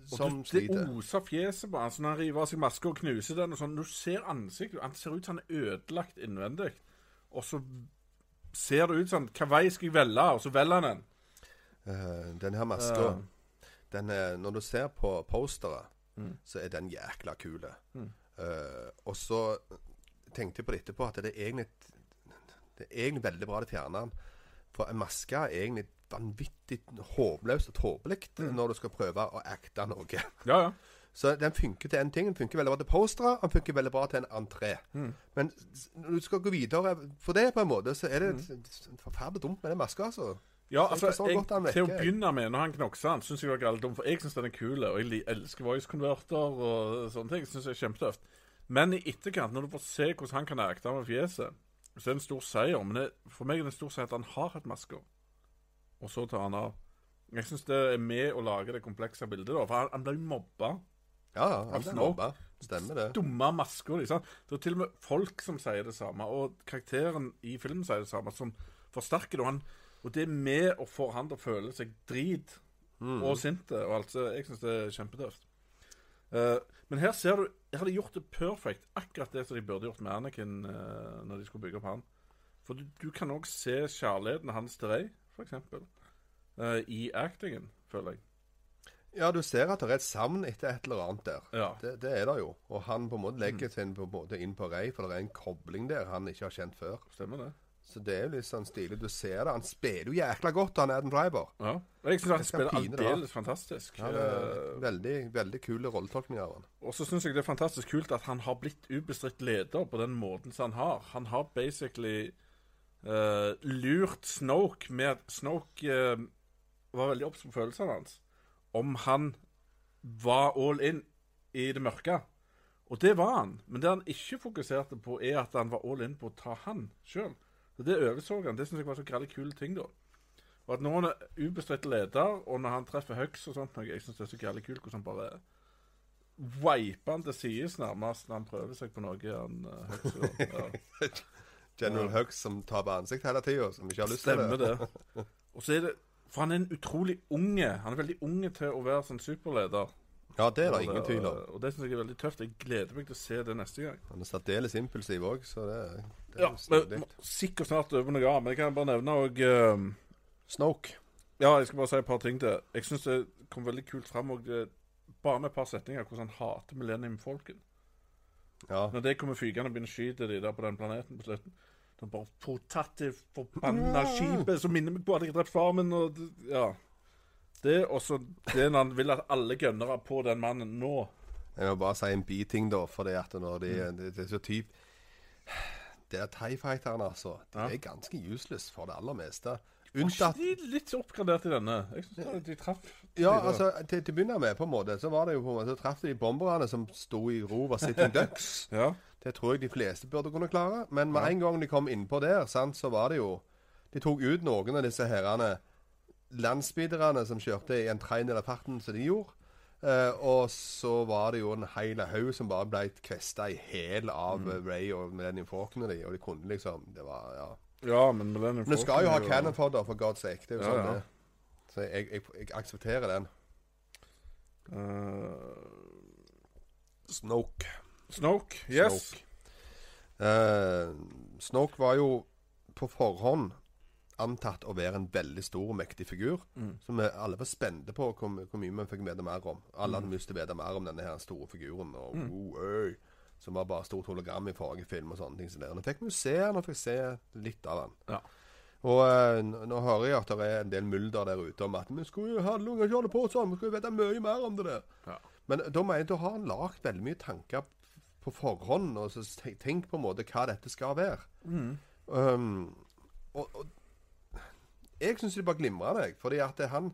som Og du, sliter. det oser fjeset på han. Så når han river av seg maska og knuser den, og sånn, du ser ansiktet Han ser ut som han er ødelagt innvendig. Og så ser det ut sånn Hva vei skal jeg velge? Og så velger han den. Uh, den her maska uh. den Når du ser på posteret, Mm. så er den jækla kul. Mm. Uh, og så tenkte jeg på det etterpå at det er egentlig Det er egentlig veldig bra de fjerner den. For en maske er egentlig vanvittig håpløst og tåpelig Mm. når du skal prøve å acte noe. Ja, ja. Så den funker til en ting. Den funker veldig bra til postere, den funker veldig bra til en entré. Mm. Men når du skal gå videre for det, på en måte, så er det mm. forferdelig dumt med den maska, altså. Ja, altså, jeg, Til å begynne med, når han knokser han, syns jeg det var galt dumt. For jeg syns den er kul, og jeg elsker voice converter og sånne ting. Synes jeg er kjempetøft. Men i etterkant, når du får se hvordan han kan acte med fjeset, så er det en stor seier. Men det, for meg er det en stor seier at han har hatt masker, og så tar han av. Jeg syns det er med å lage det komplekse bildet, da. For han, han ble jo mobba. Ja. Han ble mobba. Stemmer det. Dumme masker. Liksom. Det er til og med folk som sier det samme, og karakteren i filmen sier det samme, som forsterker det. Og, han, og det er med å få han til å føle seg drit og sinte og altså, jeg syns det er kjempetøft. Uh, men her ser du Her hadde gjort det perfekt. Akkurat det som de burde gjort med Anakin uh, når de skulle bygge opp han. For du, du kan òg se kjærligheten hans til Rey, f.eks., uh, i actingen, føler jeg. Ja, du ser at det er et savn etter et eller annet der. Ja. Det, det er det jo. Og han på en måte legger seg på en måte inn på Rey, for det er en kobling der han ikke har kjent før. Stemmer det. Så det er jo litt sånn stilig. Du ser det. Han spiller jo jækla godt, han Adam Driver. Ja. Jeg syns han spiller aldeles fantastisk. Ja, Eh, veldig, veldig kule rolletolkninger av han. Og så syns jeg det er fantastisk kult at han har blitt ubestridt leder på den måten som han har. Han har basically uh, lurt Snoke med at Snoke uh, var veldig obs på følelsene hans. Om han var all in i det mørke. Og det var han. Men det han ikke fokuserte på, er at han var all in på å ta han sjøl. Det overså han. Det syns jeg var så greit kul ting, da. Og at når han er ubestridt leder, og når han treffer Hux og sånt, jeg syns det er så greit kult hvordan han bare Wiper han til sides nærmest når han prøver seg på noe. Han, uh, Hux, og, ja. General Hux som tar på ansikt hele tida, som ikke har lyst til det. det. Og så er det For han er en utrolig unge. Han er veldig unge til å være sånn superleder. Ja, det er det ingen tvil om. Og det syns jeg er veldig tøft. Jeg gleder meg til å se det neste gang. Han er særdeles impulsiv òg, så det, det Ja, er men, sikkert snart over noe annet, men jeg kan bare nevne òg Snoke. Ja, jeg skal bare si et par ting til. Jeg syns det kom veldig kult fram òg, bare med et par setninger hvordan han hater Millennium-folken. Ja. Når det kommer fygende og begynner å skyte de der på den planeten på slutten Da bare det forbanna skipet som minner meg på at jeg har drept faren min, og Ja. Det og så det når han vil at alle gønnere på den mannen nå Jeg må bare si en biting, da, for det at når de Mm. det, det er så typ Det er TIE Fighterne, altså. De er ganske useless for det aller meste. Unntatt de litt oppgradert i denne? Jeg synes de traff Ja, altså, til, til å begynne med, på en måte, så var det jo på en måte, så traff de bomberne som sto i ro var Sitting Ducks. Ja. Det tror jeg de fleste burde kunne klare. Men med Ja. en gang de kom innpå der, sant, så var det jo De tok ut noen av disse herrene landspeederne som kjørte i en tredjedel av farten som de gjorde. Eh, og så var det jo en hel haug som bare ble kvesta i hæl av Mm. Ray og Millennium Falcon og de, og de kunne liksom Det var Ja. Ja, men Millennium Men du skal jo ha cannon fodder, for god's sake. Det er jo Ja, sånn ja. det. Så jeg, jeg, jeg aksepterer den. Uh, Snoke. Snoke. Yes. Snoke. Uh, Snoke var jo på forhånd antatt å være en veldig stor og mektig figur. Mm. Som vi alle var spente på hvor, hvor mye vi fikk vite mer om. Alle hadde lyst til å vite mer om denne her store figuren. Og, Mm. oh, øy, som var bare stort hologram i forrige film og sånne ting. Så der. Nå fikk vi se han, og fikk se litt av han. Ja. Og eh, nå hører jeg at det er en del mulder der ute om at vi skulle jo handle ikke holde på sånn, vi skulle vite mye mer om det der. Ja. Men da mener jeg da har han lagd veldig mye tanker på forhånd, og så tenk, tenk på en måte hva dette skal være. Mm. Um, og, og jeg syns det bare glimrer meg. fordi at han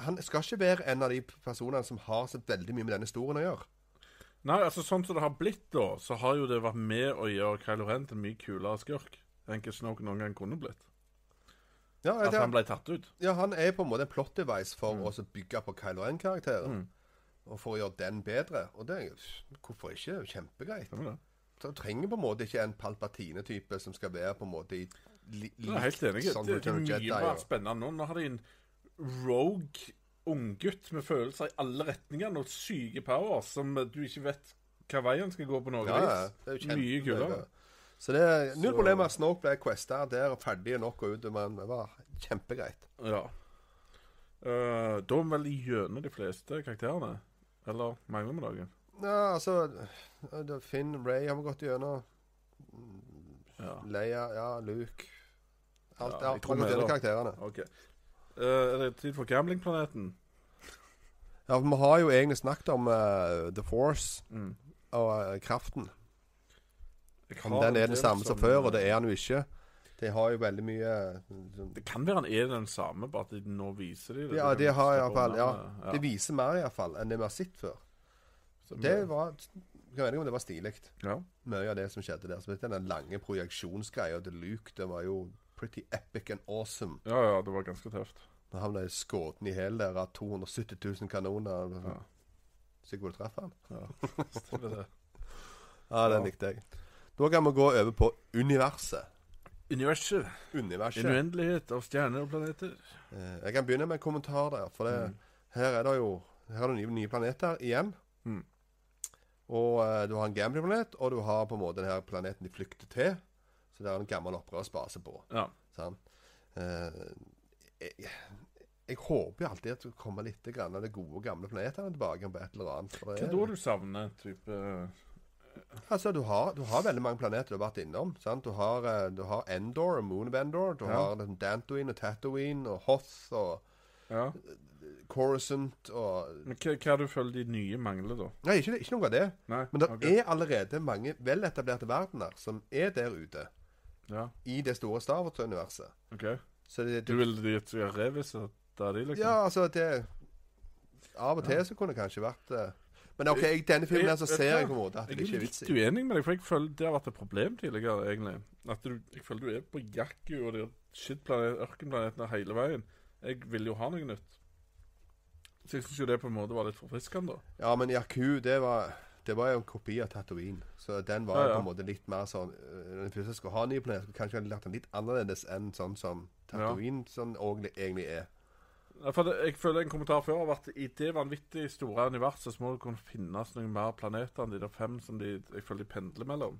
han skal ikke være en av de personene som har så veldig mye med denne historien å gjøre. Nei, altså sånn som det har blitt da, så har jo det vært med å gjøre Kylo Ren til en mye kulere skurk enn hva Snoke noen gang kunne blitt. Ja, At han ble tatt ut. ja, han er på en måte en plot device for å bygge på Kylo Ren-karakteren. Mm. Og for å gjøre den bedre. Og det Hvorfor ikke? Kjempegreit. Du trenger på en måte ikke en Palpatine-type som skal være på en måte i li, Jeg er helt enig. sånn Det, det er mye Jedi, mer spennende nå. Nå har de en rogue unggutt med følelser i alle retninger og syke power som du ikke vet hva veien skal gå på noe Ja, vis. Mye kulere. Så det er null problem at Snoke ble questa der og ferdig nok og ut. Men det var kjempegreit. Ja. Uh, da er vi vel gjennom de fleste karakterene. Eller mangler vi noen? Ja, altså er Finn, Ray har vi gått gjennom. Ja. Leia, ja, Luke Alt, Ja, ja, jeg tror vi vi karakterene. OK. Eh, er det tid for gamblingplaneten? Ja, for Vi har jo egentlig snakket om eh, The Force Mm. og eh, kraften. Jeg Om har den en er den samme som før, og det er han jo ikke. De har jo veldig mye eh, sånn- Det kan være han er den samme, bare at de nå viser de det. Ja, kan de har slippe iallfall Ja, det viser mer iallfall enn det vi har sett før. Så Det var Jeg vet ikke om det var stilig. Ja. Mye av det som skjedde der. Så vet du, Den lange projeksjonsgreia til Luke, det var jo pretty epic and awesome. ja, ja, det var ganske tøft. Da han ble skutt i hæl der av 270 000 kanoner. Ja. Du traff han? Ja, stemmer det. Ja, den likte jeg. Da kan vi gå over på universet. Universet. Universet. En uendelighet av stjerner og planeter. Eh, Jeg kan begynne med en kommentar der. For det, Mm. her er det jo Her er det nye, planeter igjen. Mm. Og eh, du har en gambling-planet, og du har på en måte denne planeten de flykter til. Så det er en gammel opprørsbase på. Ja. Sant? Eh, jeg, jeg håper jo alltid at det kommer litt grann av det gode, gamle planetene tilbake på et eller annet. Hva er da er, du savner? Type altså, du har, du har veldig mange planeter du har vært innom. Sant? Du, har, eh, du har Endor og Moon of Endor. Du Ja. har Dantoin og Tatooine og Hoth og Ja. Coruscant og Men hva, hva det du føler de nye mangler, da? Nei, ikke, ikke noe av det. Nei? Men det okay. er allerede mange veletablerte verdener som er der ute. Ja, I det store Star Wars-universet. OK. Så det, Du vil de skal av de, liksom? Ja, altså det Av og til så kunne det kanskje vært uh, Men OK, i denne filmen her så ser jeg- jeg på en måte at det Jeg ikke er er litt uenig med deg, for jeg føler det har vært et problem tidligere, egentlig. At du, jeg føler du er på Jakku og de ørkenplanetene hele veien. Jeg vil jo ha noe nytt. Så jeg syns jo det på en måte var litt forfriskende, da. Ja, men Jakku, det var det var jo en kopi av Tatooine. Så den var Ja, ja. på en måte litt mer sånn øh, Når jeg først skulle ha en ny planet, skulle kanskje lagt den litt annerledes enn sånn som Tatooine sånn egentlig- egentlig er. For det, jeg føler en kommentar før har vært i det vanvittig store universet så må det kunne finnes noen mer planeter enn de der fem som de, jeg føler de pendler mellom.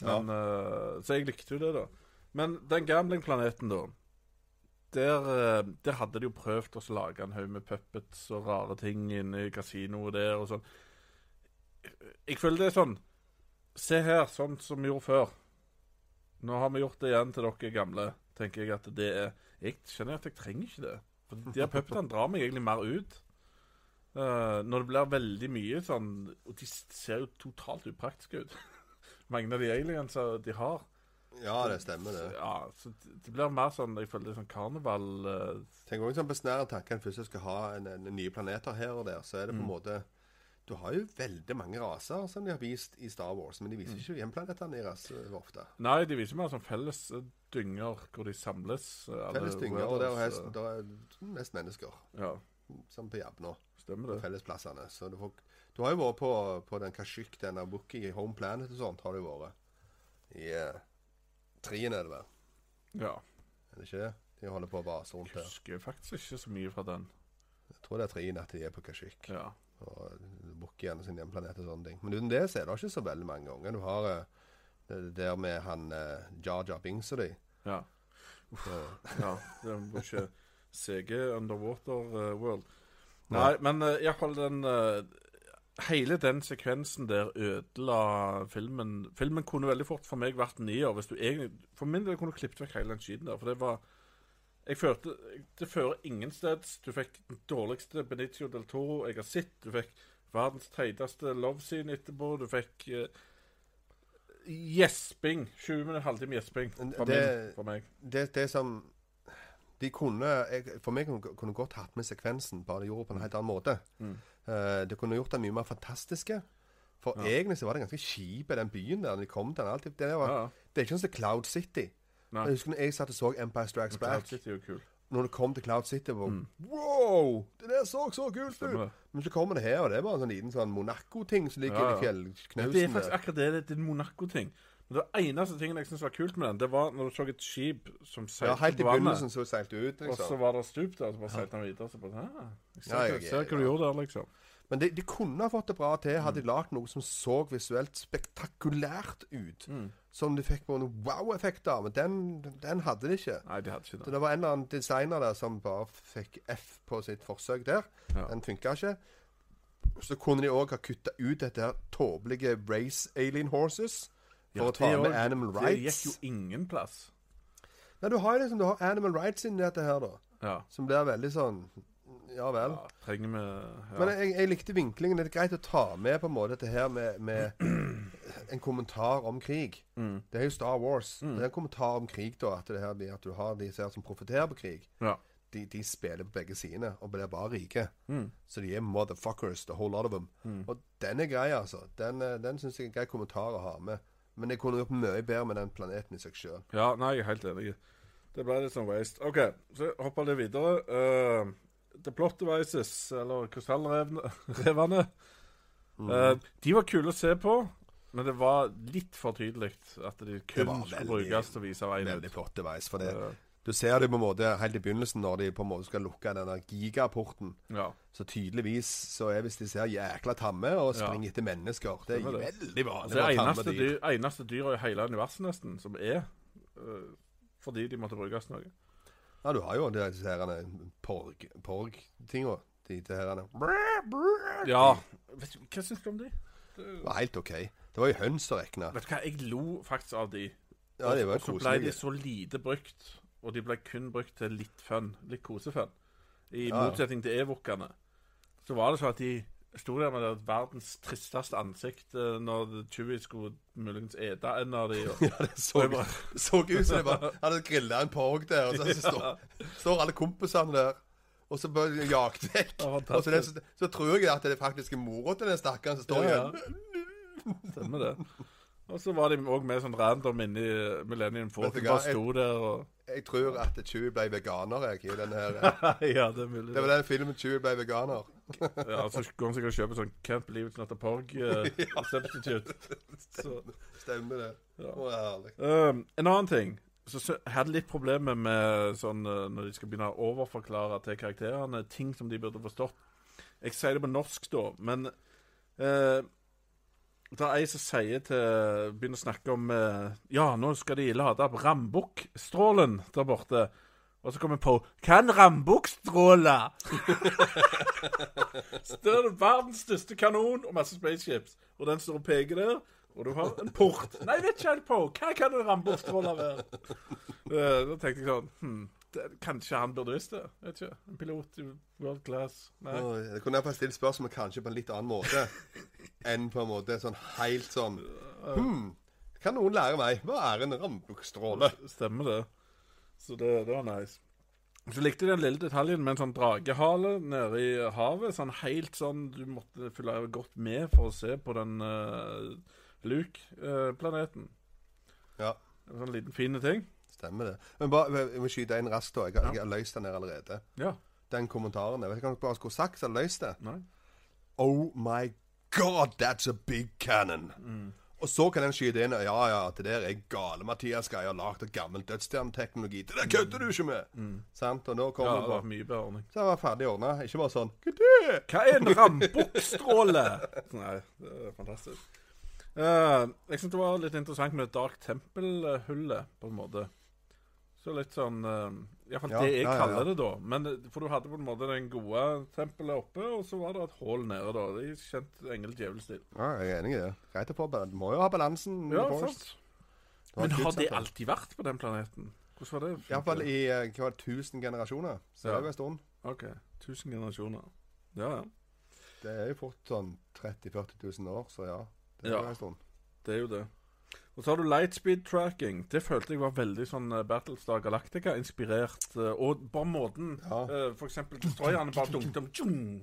Men, uh, så jeg likte jo det, da. Men den gamblingplaneten, da der, eh, der hadde de jo prøvd å lage en haug med puppets og rare ting inne i kasinoet der og sånn. Jeg føler det er sånn Se her, sånn som vi gjorde før. Nå har vi gjort det igjen til dere gamle. Tenker jeg at det er Jeg kjenner at jeg trenger ikke det. For de her puppetene drar meg egentlig mer ut. Uh, når det blir veldig mye sånn Og de ser jo totalt upraktiske ut. Mange av de aliensa de har. Ja, det stemmer, det. Ja, så det- blir mer sånn Jeg føler det er sånn karneval uh... Tenk også sånn besnærende tanke en først skal ha en, en, nye planeter her og der, så er det på en Mm. måte Du har jo veldig mange raser som de har vist i Star Wars, men de viser ikke hjemplanetene deres øh, ofte. Nei, de viser mer som felles eh, dynger hvor de samles. eh, Felles dynger, og der er, der er mest mennesker. eh, Ja, Som på Jabna. stemmer På det. fellesplassene. Så du, får, du har jo vært på, på den Kashyyyk, den av Wookie Home Planet og sånt, har du vært. I, eh, Trien er det vel? Ja. Er det ikke det? De holder på å vase rundt her. Jeg husker faktisk ikke så mye fra den. Jeg tror det er trien at de er på Kashyyyk. Ja. Og bukker gjerne sin hjemplanet og sånne ting. Men uten det så er det ikke så veldig mange ganger. Du har eh, det der med han uh, Jar Jar Bings og de. Ja. Ja. Det var ikke CG Underwater eh, World. Nei, men uh, iallfall den uh, Hele den sekvensen der ødela filmen. Filmen kunne veldig fort for meg vært nier hvis du egentlig For min del kunne du klippet vekk hele den skiten der. For det var Jeg følte Det fører ingensteds. Du fikk den dårligste Benicio del Toro jeg har sett. Du fikk verdens teiteste love scene etterpå. Du fikk uh, 20 minutter, halvtime gjesping. For, for meg. det, det som De kunne jeg, For meg kunne, godt hatt med sekvensen, bare de gjorde det på en helt annen måte. Mm. Uh, det kunne gjort det mye mer fantastiske. For Ja. egentlig så var det ganske kjip i den byen der de kom til den. Alltid, det, var, Ja, ja. det er ikke sånn som Cloud City. Nei. Jeg husker når jeg satt og så Empire Strikes Back. Cloud. City er jo kul. Når det kom til Cloud City, var Mm. Wow! Det der så så kult ut! Men så kommer det her, og det er bare en sånn liten sånn Monaco-ting som ligger Ja, ja. i fjellknausen. Det er faktisk akkurat det. Det er en Monaco-ting. Men det eneste tingen jeg syntes var kult med den, det var når du så et skip som Ja, helt i begynnelsen så seilte ut, ut, Og så liksom. var det stup der, og så bare seilte han videre. Så bare, ah, jeg ser, Ja, hva- jeg- ser hva du gjorde der, liksom. Men de, de kunne ha fått det bra til, hadde de lagd noe som så visuelt spektakulært ut. Mm. Som de fikk noen wow-effekt av. Men den, den hadde de ikke. Nei, de hadde ikke Så det. det var en eller annen designer der som bare fikk F på sitt forsøk der. Ja. Den funka ikke. Så kunne de òg ha kutta ut dette her tåpelige race alien horses. For Ja, å ta med animal Det gikk jo ingen plass. Nei, du har jo liksom Du har animal rights inni dette her, da. Ja. Som blir veldig sånn Ja vel. ja trenger vi ja. Men jeg, jeg likte vinklingen. Det er greit å ta med på en måte dette her med, med en kommentar om krig. mm. Det er jo Star Wars. Mm. Det er en kommentar om krig, da. At, det her, at du har de som som profitterer på krig. ja. De, de spiller på begge sider og blir bare rike. Mm. Så de er motherfuckers, the whole lot of them. Mm. Og den er grei, altså. Den, eh, den syns jeg er en grei kommentar å ha med. Men jeg kunne gjort mye bedre med den planeten i seg sjøl. ja, nei, jeg er helt enig. Det ble litt sånn waste. OK, så hopper vi videre. Uh, The Plot Devices, eller krystallrevene. Mm. uh, de var kule å se på, men det var litt for tydelig at de kun skulle brukes til å vise veien Veldig ut. device. For det. Eh, Du ser det på en måte helt i begynnelsen, når de på en måte skal lukke denne gigaporten. ja. Så tydeligvis så er hvis de ser jækla tamme og Ja. etter mennesker. Det er det. veldig vanlig. Altså, det er eneste, dyr, eneste dyret i hele universet nesten som er uh, fordi de måtte brukes noe. Ja, du har jo de disse her porg- porg-tinga. De, de her Ja. Vet du, hva syns du om de? Det var helt OK. Det var jo høns å regne. Vet du hva, jeg lo faktisk av de. Ja, de var og så ble de koselige. så lite brukt, og de ble kun brukt til litt fun. Litt kosefun. I motsetning til evokkene. Så var det sånn at de sto der med det verdens tristeste ansikt eh, når Chewie skulle muligens ete en av de. Og, Ja, det så, bare- så ut som de bare hadde grilla en porg der, og så, så står, står alle kompisene der. Og så bare jagt vekk. Ja, Og så, det, så, så tror jeg at det er faktisk er mora til den stakkaren som står Ja, igjen. Stemmer det. Og så var de òg med sånn random inni Millennium Falcon. Bare sto der og Jeg tror at Chewie ble veganer, jeg, i den her. Ja, det er mulig. Det var den filmen Chewie ble veganer. Ja, så går han sikkert og kjøper sånn Can't believe it's not a porg eh, substitute. Så, Stemmer det. ja. Å, herlig. Um, en annen ting så, så jeg hadde litt problemer med sånn eh, når de skal begynne å overforklare til karakterene ting som de burde forstått. Jeg sier det på norsk, da, men eh, det er ei som sier til Begynner å snakke om eh, Ja, nå skal de lade opp Rambukk-strålen der borte. Og så kommer jeg på Kan Rambukk stråle? så er det verdens største kanon og masse spaceships. Og den står og peker der. Og du har en port. Nei, jeg vet ikke helt på. Hva kan en Rambukk-stråle være? Eh, da tenkte jeg sånn hm, det, Kanskje han burde visst det. Vet ikke. En pilot i world class. Nei. Å, Jeg kunne iallfall stilt spørsmål kanskje på en litt annen måte enn på en måte sånn helt sånn Hm, kan noen lære meg? Hva er en rambukstråle? Stemmer det. Så det, det var nice. Så likte jeg den lille detaljen med en sånn dragehale nede i havet. Sånn helt sånn Du måtte følge godt med for å se på den uh, Luke-planeten. Ja, en sånn liten fin ting. stemmer det. Men bare, jeg må skyte inn raskt, da. Jeg, har- jeg har løst den her allerede. Ja. Den kommentaren. Jeg vet ikke om jeg bare skulle sagt så jeg har løst det. Nei. Oh my god, that's a big cannon. Og så kan den skyte inn Ja, ja, det der er gale Mathias greier lagd av gammel dødsstjerneteknologi. Det der kødder du ikke med! Sant? Og nå Ja, det var mye bedre ordning. Så det var ferdig ordna. Ikke bare sånn? Hva er en rambukkstråle? Nei, det er fantastisk. Uh, jeg syns det var litt interessant med Dark Temple-hullet, på en måte. Så litt sånn uh, Iallfall Ja, det jeg ja, ja, kaller det, da. Men, for du hadde på en måte den gode tempelet oppe, og så var det et hull nede, da. Det er kjent engel-djevel-stil. Ja, jeg er enig i det. Greit å få Du må jo ha balansen. Ja, sant. Men har det alltid vært på den planeten? Hvordan var det? Iallfall i eh, hva var det, 1000 generasjoner. Så det er jo en stund. OK. 1000 generasjoner. Ja, ja. Det er jo fort sånn 30 000-40 000 år, så ja. Det er Ja. jo en stund. Det er jo det. Og så har du lightspeed tracking. Det følte jeg var veldig sånn eh, Battlestar Galactica-inspirert. eh, Og bare måten Ja. eh, For eksempel destroyerne bare dunket om.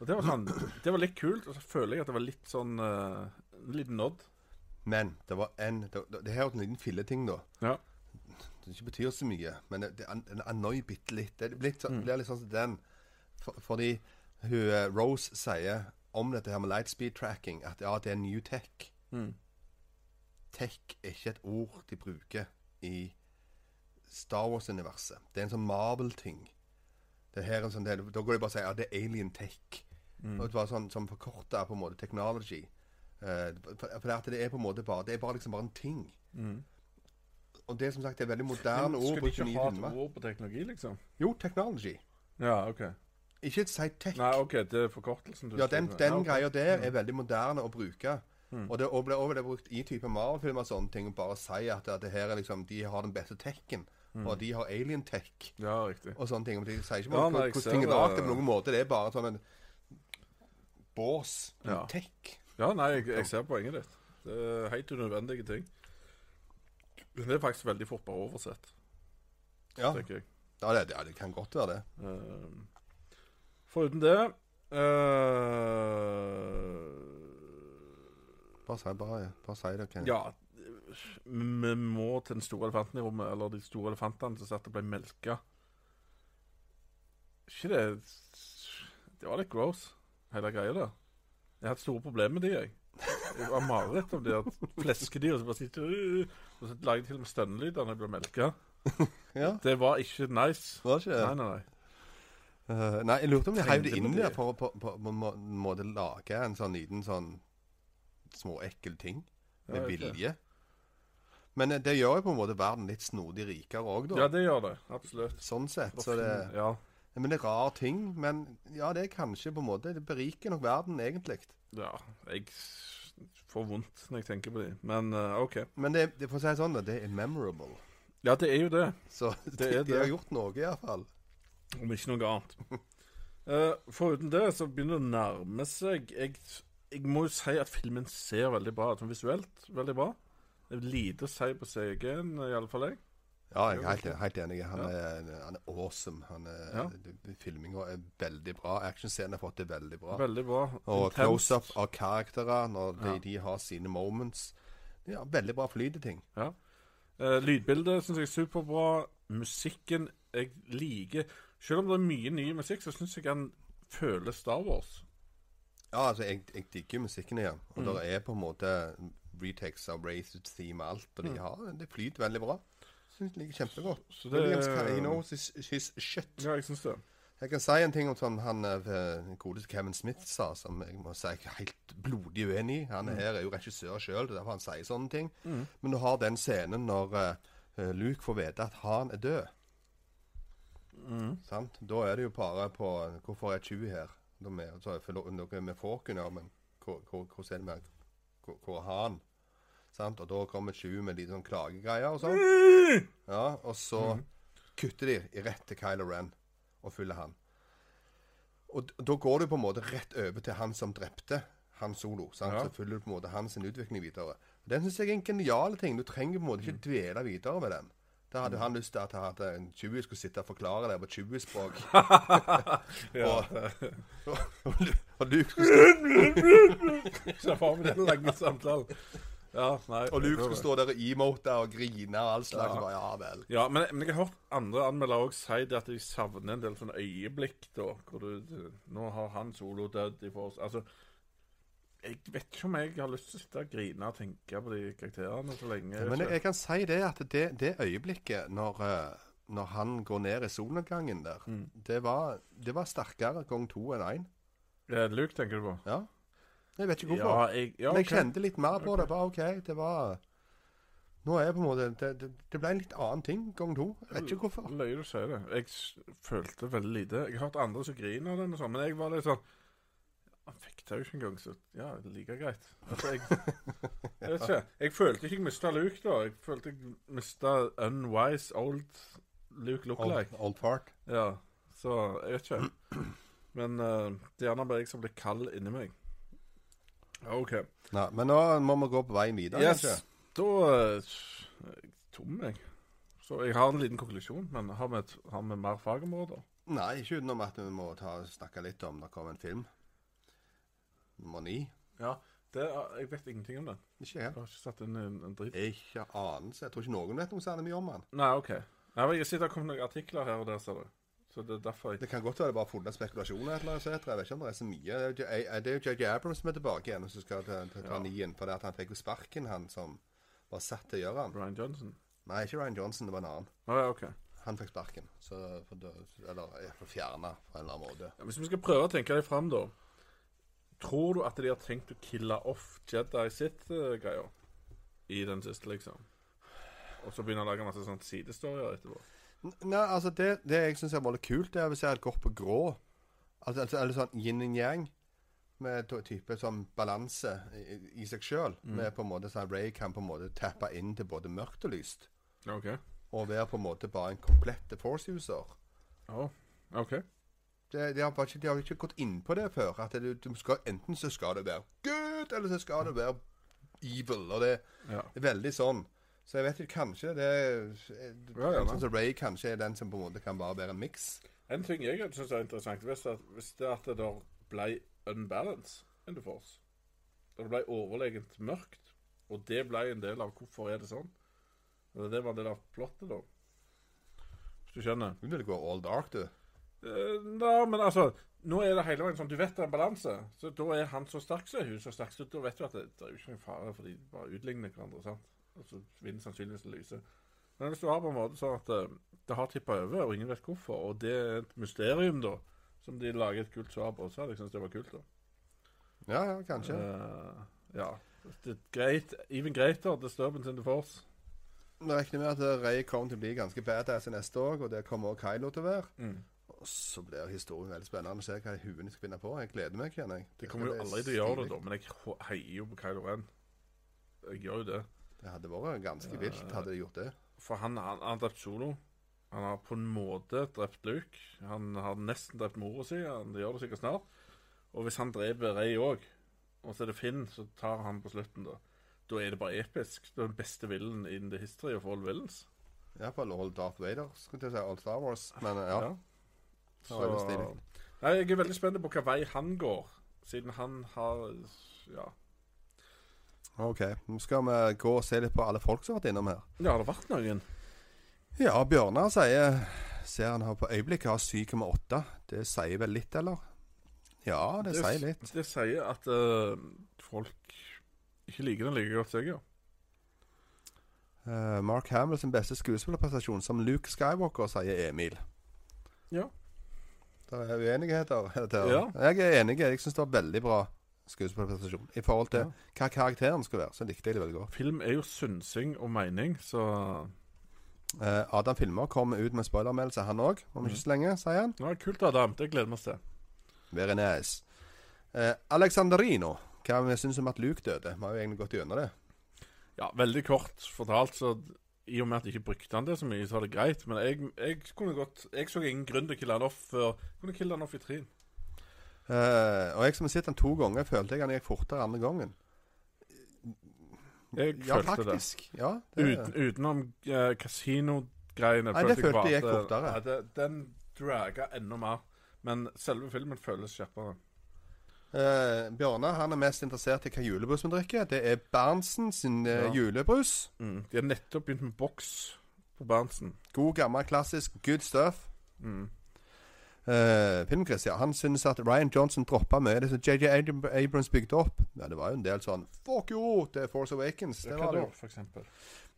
Og det var sånn Det var litt kult. Og så føler jeg at det var litt sånn En liten nod. Men det var en Det, det, det her er en liten filleting, da. Ja. Det ikke betyr så mye, men det, det den annoy bitte litt. Det blir, så- blir litt sånn som den. For, fordi hun, Rose sier om dette her med lightspeed tracking at ja, det er new tech. Mm. Tech er ikke et ord de bruker i Star Wars-universet. Det er en sånn Marvel-ting. Det her er en sånn, det, da går de bare og sier ja, det er alien tech. Og det var sånn som forkorta på en måte technology. Uh, for, for det er på en måte bare Det er bare liksom bare en ting. Og det som sagt det er veldig moderne ord. Skulle de ikke ha et ord på teknologi, liksom? Jo, technology. Ja, OK. Ikke si tech. Nei, OK, det er forkortelsen du Ja, den, den Ja, okay. greia der er veldig moderne å bruke. Og det og ble også brukt i type Marvel-filmer og sånne ting. Bare si at, at det her er liksom de har den beste techen. Og de har alien tech. Ja, riktig. og sånne ting. Men de sier ikke Ja, hvordan ting er lagd på noen måte. Det er bare sånn en bås. En Ja. tech. Ja, nei, jeg, jeg ser poenget ditt. Det er helt unødvendige ting. Men det er faktisk veldig fort bare oversett, Ja, tenker jeg. ja, det, ja, det kan godt være det. Uh, foruten det eh, Bare bare, bare si det. Okay. Ja, vi må til den store elefanten i rommet, eller de store elefantene som satt og ble melka. Ikke det Det var litt gross, hele greia der. Jeg har hatt store problemer med de, jeg. Jeg var mareritt om de der fleskedyra som bare sitter øh, Og lager til og med stønnelyder når de blir melka. Ja, Det var ikke nice. var ikke Nei, det? nei, nei. Eh, nei, jeg lurte om de heiv det inn der for å på, på, på en en måte lage en sånn liten sånn småekkel ting. Med Ja, det. vilje. Men eh, det gjør jo på en måte verden litt snodig rikere òg, da. Ja, det gjør det. Absolutt. Sånn sett. Så det, Ja. men det er rar ting. Men ja, det er kanskje på en måte Det beriker nok verden, egentlig. ja. Jeg får vondt når jeg tenker på de. Men uh, OK. Men det, det for å si det sånn, det er memorable. Ja, det er jo det. Så de, er de har gjort noe, iallfall. Om ikke noe annet. Uh, Foruten det så begynner det å nærme seg jeg, jeg må jo si at filmen ser veldig bra ut. Visuelt veldig bra. Det er lite å si på CG-en, i alle fall jeg. Ja, jeg er helt, helt enig. Han er, han er awesome. Han er, Ja. Filminga er veldig bra. Actionscenen har fått det veldig bra. Veldig bra. Og close-up av karakterer når de, Ja. de har sine moments. Ja, veldig bra flyt i ting. Ja. Uh, lydbildet syns jeg er superbra. Musikken jeg liker. Selv om det er mye ny musikk, så syns jeg han føler Star Wars. Ja, altså, jeg, jeg digger musikken igjen. Og Mm. det er på en måte retakes av Races theme og alt. Og de har, det flyter veldig bra. Syns jeg liker kjempegodt. Så det Williams he knows his, his shit. Ja, jeg syns det. Jeg kan si en ting om sånn han eh, godeste Kevin Smith sa, som jeg må si jeg er helt blodig uenig i. Han her er jo regissør sjøl, det er derfor han sier sånne ting. Men du har den scenen når uh, Luke får vite at han er død. Sant? Da er det jo bare på Hvorfor er Chewie her? Med, altså, for no- noe med Falcon, ja, men hvor, hvor, hvordan er det med hvor, han? Sant? Og da kommer Sju med litt sånn klagegreier og sånn. Ja, og så kutter de i rett til Kylo Ren og følger han. Og da går du på en måte rett over til han som drepte han solo. Sant? Ja. Så følger du på en måte hans utvikling videre. Den syns jeg er en genial ting. Du trenger på en måte ikke dvele videre med den. Da hadde han lyst til at, at en Chewie skulle sitte og forklare det på Chewie-språk. og, og, og, Luke skulle, Se for meg den lange samtalen. Ja, nei. og Luke skulle stå der og emote og grine og all slags. Ja. Bare, Ja vel. Ja, men, men jeg har hørt andre anmeldere òg si det at de savner en del sånne øyeblikk, da. Hvor du Nå har han solo dødd i forhold Altså Jeg vet ikke om jeg har lyst til å sitte og grine og tenke på de karakterene så lenge. Men jeg, jeg kan si det at det, det øyeblikket når, eh, når han går ned i solnedgangen der, Mm. det, var, det var sterkere gang to enn én. Ja, Luke, tenker du på? Ja. Jeg vet ikke hvorfor. Ja, jeg, ja, Men jeg kjente litt mer på okay. det. Bare OK, det var Nå er jeg på en måte Det, det, det ble en litt annen ting gang to. Jeg vet ikke hvorfor. Løye du sier det. Jeg følte veldig lite. Jeg har hørt andre som griner av den, og sånn, men jeg var litt sånn Han fikk det jo ikke engang, så ja, like greit. Altså, jeg, jeg vet ikke. Jeg følte ikke jeg mista Luke, da. Jeg følte jeg mista unwise old Luke Old, lookalike. old fart. Ja, så jeg vet ikke. Men uh, det er gjerne bare jeg som blir kald inni meg. OK. Nei, men nå må vi gå på vei videre. Yes. ikke? Da uh, er jeg tom, jeg. Så jeg har en liten konklusjon, men har vi, et, har vi mer fagområder? Nei, ikke utenom at vi må ta, snakke litt om det kommer en film. Nummer ni. Ja, det jeg vet ingenting om den. Ikke jeg. Jeg har ikke satt inn en, en dritt. Ikke anelse. Jeg tror ikke noen vet noe særlig mye om den. Nei, OK. Nei, men Jeg sitter og kommet noen artikler her og der, ser du. Så det er derfor jeg Det kan godt være det bare funnet spekulasjoner eller annet. Jeg vet ikke om det er så mye. Det er jo- JJ Abrams som er tilbake igjen og som skal ta, ta, ta nien. For det at han fikk jo sparken, han som var satt til å gjøre han. Ryan Johnson. Nei, ikke Ryan Johnson, det var en annen. Å ja, OK. Han fikk sparken. Så, for eller fjerna på en eller annen måte. Ja, hvis vi skal prøve å tenke det fram, da. Tror du at de har tenkt å kille off Jedi sitt-greier i den siste, liksom? Og så begynner å lage masse sånne sidestorier etterpå? Nei, altså det, det jeg syns er veldig kult, det er hvis jeg hadde gått på grå. Altså, altså Eller sånn yin and yang. Med type sånn balanse i, i seg sjøl. Med på en måte sånn Ray kan på en måte tappe inn til både mørkt og lyst. OK. Og være på en måte bare en komplett force user. Ja, OK. Det, de, har ikke, de har ikke gått inn på det før. At det, du skal, Enten så skal det være good, eller så skal det være evil. Og det Ja. er veldig sånn. Så jeg vet ikke, kanskje det er Ja, ja, Sånn som Ray kanskje er den som på en måte kan bare være en miks. En ting jeg syns er interessant, hvis, at, hvis det at det da ble unbalance in the force Det ble overlegent mørkt, og det ble en del av hvorfor er det sånn. Eller det var en del av plottet, da. Hvis du skjønner? Du vil gå all dark, du. Eh, Nei, men altså Nå er det hele veien sånn Du vet det er en balanse. Så da er han så sterk, så er hun så sterk. Så da vet du at det, det er jo ikke noen fare, for de bare utligner hverandre. sant? Og så vinner sannsynligvis det lyse. Men hvis du har på en måte sånn at eh, det har tippa over, og ingen vet hvorfor, og det er et mysterium, da, som de lager et kult svar på, så hadde jeg syntes det var kult, da. Ja, ja, kanskje. Uh, ja. Det er greit, even greater disturbance in the force. Vi regner med at Ray kommer til å bli ganske badass i neste år, og det kommer også Kylo til å være. Mm. Og så blir historien veldig spennende å se hva huene skal finne på. Jeg gleder meg, kjenner jeg. Det kommer jo aldri til å gjøre det, da, men jeg heier jo på Kylo Ren. Jeg gjør jo det. Det hadde vært ganske vilt, hadde de gjort det. For han, han, han har drept Solo. Han har på en måte drept Luke. Han har nesten drept mora si. Han gjør det sikkert snart. Og hvis han dreper Rey òg, og så er det Finn, så tar han på slutten, da. Da er det bare episk. Det er den beste villen in the history of all villains. Iallfall all Darth Vader, skulle jeg si. All Star Wars. Men ja. Ja. Det stilig. Nei, jeg er veldig spent på hva vei han går, siden han har Ja. OK. Nå skal vi gå og se litt på alle folk som har vært innom her. Ja, har det vært noen? Ja, Bjørnar sier Ser han har på øyeblikket har 7,8. Det sier vel litt, eller? Ja, det, sier litt. Det sier at uh, folk ikke liker den like godt som jeg gjør. Eh, Mark Hamill sin beste skuespillerprestasjon som Luke Skywalker, sier Emil. Ja. Det er uenigheter. til. Ja. Jeg er enig. Jeg syns det var veldig bra skuespillerprestasjon. I forhold til Ja. hva karakteren skulle være, så likte jeg det veldig godt. Film er jo synsing og mening, så Eh, Adam Filmer kommer ut med spoilermeldelse, han òg, om ikke så lenge, sier han. ja, Kult, Adam. Det gleder vi oss til. Very nice. Eh, Alexanderino, hva vi syns om at Luke døde? Vi har jo egentlig gått gjennom det. Ja, Veldig kort fortalt, så i og med at jeg ikke brukte han det så mye, så var det greit. Men jeg, jeg kunne godt Jeg så ingen grunn til å kille han off før Jeg kunne kille han off i trin. Uh, og jeg som har sett han to ganger, følte jeg han gikk fortere andre gangen. Jeg Ja, følte det. faktisk. Ja, det Uten, utenom uh, kasinogreiene. Nei, det følte jeg gikk eh, fortere. Nei, det, den draga enda mer. Men selve filmen føles kjappere. Eh, Bjørnar han er mest interessert i hva julebrus vi drikker. Det er Berntsen sin eh, Ja. julebrus. Mm. De har nettopp begynt med boks på Berntsen. God, gammel, klassisk good stuff. Mm. Uh, Filmchris, ja. Han synes at Ryan Johnson droppa mye det som JJ Abrams bygde opp. Ja, Det var jo en del sånn Fuck you er Force Awakens. Det var det jo. for eksempel?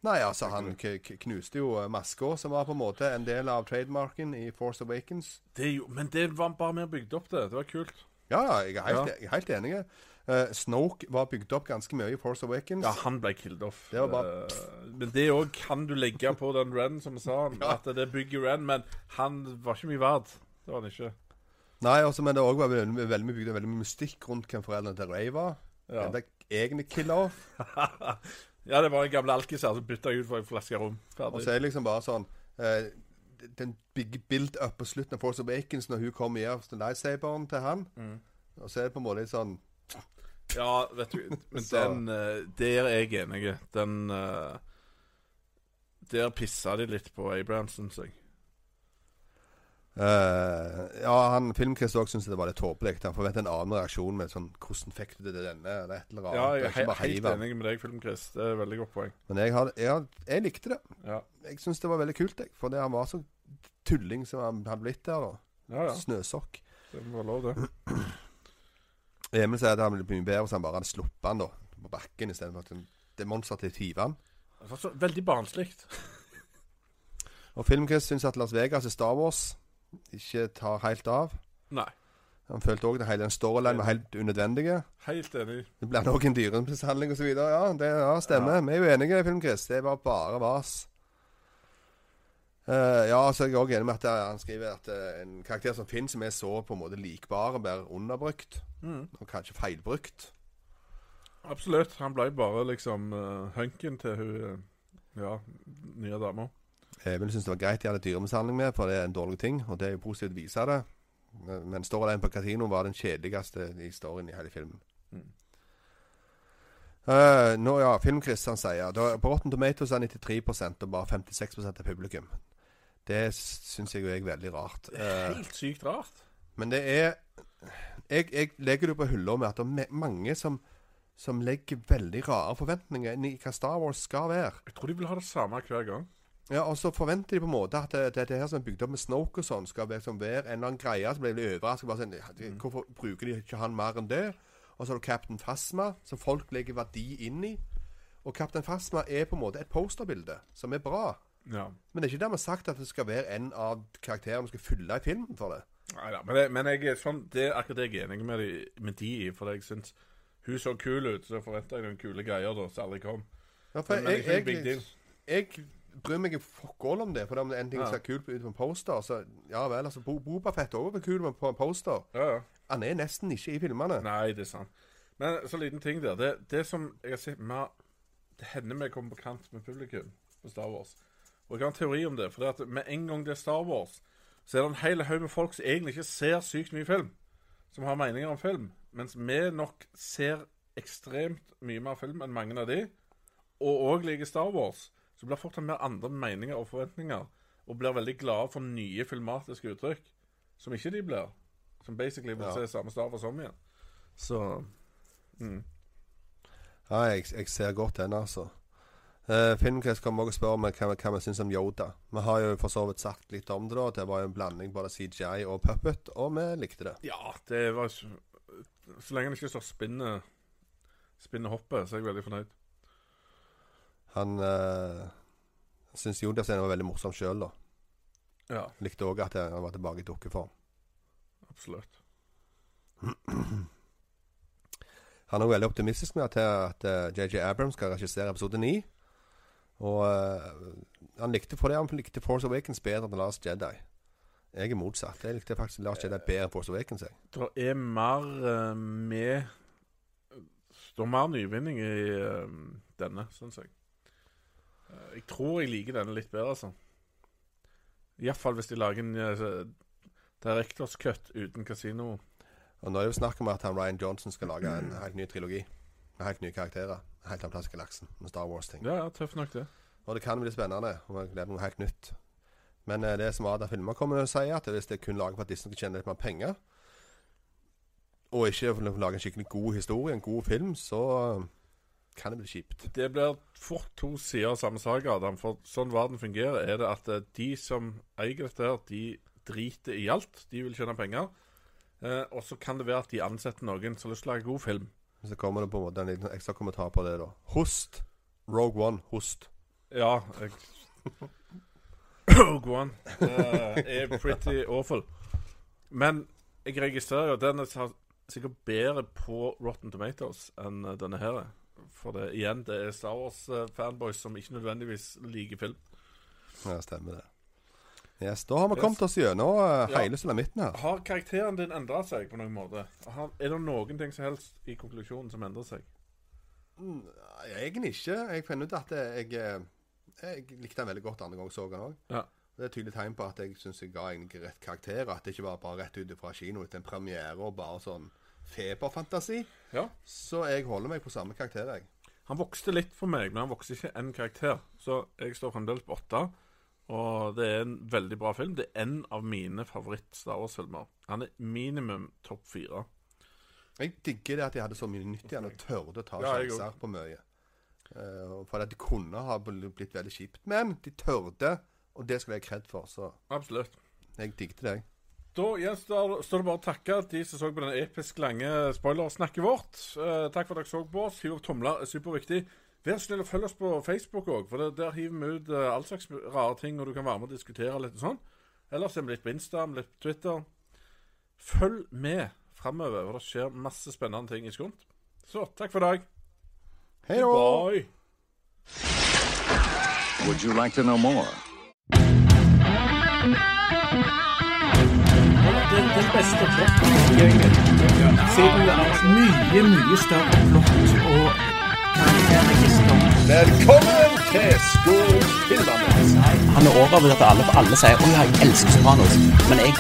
Nei, altså, han knuste jo eh, maska, som var på en måte en del av trademarken i Force Awakens. Det jo, men det var bare mer bygd opp, det. Det var kult. Ja, jeg er helt, Ja. jeg er helt enig. Uh, Snoke var bygd opp ganske mye i Force Awakens. Ja, han ble killed off. Det var bare- uh, men det òg kan du legge på den Ren, som vi sa. Ja. At det bygger Ren, men han var ikke mye verd. Det var han ikke. Nei, også, men det òg var veldig, veldig, mye bygd veldig mye mystikk rundt hvem foreldrene til Ray var. Ja. Den egne killer-off. ja, det var en gammel alkis her som bytta ut for en flaske rom. Og så er det liksom bare sånn eh, Den big build-up på slutten av Force Awakens når hun kommer i gir lightsaberen til han. Mm. Og så er det på en måte litt sånn Ja, vet du Men den eh, Der er jeg enig. Den eh, Der pissa de litt på Abraham, syns jeg. Eh, Ja, han Filmkrist òg syntes det var litt tåpelig. Han forventer en annen reaksjon med sånn 'Hvordan fikk du det til denne?' eller et eller annet. Ja, jeg er er helt heiv enig med deg, Film-Chris. Det er veldig godt poeng. Men jeg, har, jeg, har, jeg likte det. Ja, Jeg syns det var veldig kult, jeg. For det han var så tulling som han hadde blitt der, da. ja. ja. Snøsokk. Det må være lov, det. Emil sier at han ville mye bedre hvis han bare hadde sluppet han da på bakken istedenfor at det monsteret til hive han. Det var så veldig barnslig. Og Filmkrist syns at Las Vegas i Star Wars ikke tar helt av. Nei. Han følte òg at hele den storylinen var helt unødvendig. Helt enig. Det blir nok en dyremishandling osv. Ja, det ja, stemmer. Ja. Vi er jo enige, Filmkrist. Det var bare vas. Uh, ja, så er jeg òg enig med at han skriver at uh, en karakter som finnes, som er så på en måte likbare, blir underbrukt. Mm. Og kanskje feilbrukt. Absolutt. Han ble bare liksom uh, hunken til hun Ja, nye dama. Emil syns det var greit de hadde dyremishandling med, for det er en dårlig ting. Og det er jo positivt å vise det. Men storylinen på kasino var den kjedeligste i storyen i hele filmen. Mm. Uh, nå, ja, Filmkrist han sier da, På Rotten Tomatoes er 93% og bare 56% av publikum. Det syns jeg jo er veldig rart. Uh, Helt sykt rart. men det er Jeg, jeg legger det på hylla med at det er mange som, som legger veldig rare forventninger inn i hva Star Wars skal være. Jeg tror de vil ha det samme hver gang. Ja, Og så forventer de på en måte at det, det, det her som er bygd opp med Snoke og sånn, skal være, som være en eller annen greie. Så blir de overrasket. Bare sånn, Hvorfor bruker de ikke han mer enn det? Og så har du Captain Phasma, som folk legger verdi inn i. Og Captain Phasma er på en måte et posterbilde, som er bra. Ja. Men det er ikke dermed sagt at det skal være en av karakterene vi skal fylle i filmen for det. Nei da. Men, det, men jeg sånn, det er akkurat det jeg er enig med de, med de i. For jeg syns hun så kul ut, så forventa jeg noen kule greier da, som aldri kom. Ja, for Men, men jeg, ikke en big jeg, deal. jeg bryr meg fuck all om det. For om det er en ting Ja. ser kult ut på en poster, så ja vel. altså Bo Boba Fett er også kul på en poster. Ja, ja. Han er nesten ikke i filmene. Nei, det er sant. Men så liten ting der. Det, det som jeg har sett med Det hender vi kommer på kant med publikum på Star Wars. Og jeg har en teori om det. For det at med en gang det er Star Wars, så er det en hel haug med folk som egentlig ikke ser sykt mye film. Som har meninger om film. Mens vi nok ser ekstremt mye mer film enn mange av de. Og òg liker Star Wars. Så blir folk mer andre meninger og forventninger. Og blir veldig glade for nye filmatiske uttrykk. Som ikke de blir. Som basically vil Ja. se samme stav og om igjen. Så mm. Ja, jeg, jeg ser godt den, altså. Uh, Filmkrets kommer også og spør meg hva, hva vi syns om Yoda. Vi har jo for så vidt sagt litt om det. da Det var jo en blanding både CGI og puppet, og vi likte det. Ja, det var Så lenge det ikke står spinnet Spinnet hoppet, så er jeg veldig fornøyd. Han uh, syntes Jodas-scenen var veldig morsom sjøl, da. Ja, Likte òg at han var tilbake i dukkeform. absolutt. Han er også veldig optimistisk med at, at JJ Abrams skal regissere episode 9. Og eh, han likte for det han likte Force Awakens bedre enn Lars Last Jedi. Jeg er motsatt. Jeg likte faktisk Last Jedi bedre enn Force Awakens. Jeg. Det er mer eh, med Det er mer nyvinning i eh, denne, syns jeg. Eh, jeg tror jeg liker denne litt bedre, altså. Iallfall hvis de lager en uh, Directors cut uten kasino. Og nå er det jo snakk om at han Ryan Johnson skal lage en helt ny trilogi. Med helt nye karakterer. Helt annen plass i galaksen. Med Star Wars-ting. Ja, ja, tøff nok, det. Og det kan bli spennende. Og gleder meg noe helt nytt. Men uh, det som Ada Filmer kommer til å si, at hvis det er kun laget for at Disney skal tjene litt mer penger, og ikke lager lage en skikkelig god historie, en god film, så eh, kan det bli kjipt. Det blir fort to sider av samme sak, Adam. For sånn verden fungerer, er det at eh, de som eier dette her, de driter i alt. De vil tjene penger. Eh, og så kan det være at de ansetter noen som har lyst til å lage god film. Så kommer det på en måte en liten ekstra kommentar på det, da. Host. Rogue One. Host. Ja jeg... Rogue One eh, er pretty awful. Men jeg registrerer jo at den er sikkert bedre på Rotten Tomatoes enn eh, denne her. For det, igjen, det er Star Wars-fanboys som ikke nødvendigvis liker film. Ja, stemmer det. Yes, Da har vi kommet oss gjennom uh, hele Ja. sulamitten her. Har karakteren din endra seg på noen måte? Har, er det noen ting som helst i konklusjonen som endrer seg? Mm, Egentlig ikke. Jeg finner ut at jeg, jeg, jeg likte den veldig godt andre gang jeg så den òg. Ja. Det er et tydelig tegn på at jeg syns jeg ga en rett karakter. At det ikke var bare rett ut fra kino etter en premiere og bare sånn feberfantasi. Ja. Så jeg holder meg på samme karakter, jeg. Han vokste litt for meg, men han vokste ikke én karakter. Så jeg står fremdeles på åtte. Og det er en veldig bra film. Det er en av mine favoritt-Star Wars-filmer. Han er minimum topp fire. Jeg digger det at de hadde så mye nytt igjen og tørde å ta Ja, sjanser på mye. Uh, for at det kunne ha blitt veldig kjipt. Men de tørde, og det skal jeg ha kred for. Så Absolutt. jeg digget det, jeg. Da gjenstår står det bare å takke de som så på den episk lange spoilersnakket vårt. Eh, takk for at dere så på oss. Hiv opp tomler er superviktig. Vær snill og følg oss på Facebook òg, for det, der hiver vi ut eh, all slags rare ting, og du kan være med og diskutere litt og sånn. Ellers er vi litt på Insta, litt på Twitter. Følg med framover, for det skjer masse spennende ting i Skunt. Så takk for i dag. Hei da! Would you like to know more? Den, beste plottgjengen. Siden det er mye, mye større flott og karakterregister. Velkommen til Skogfilmerne! Han er overvurdert at alle, alle sier 'Å ja, jeg elsker Sopranos'. Men jeg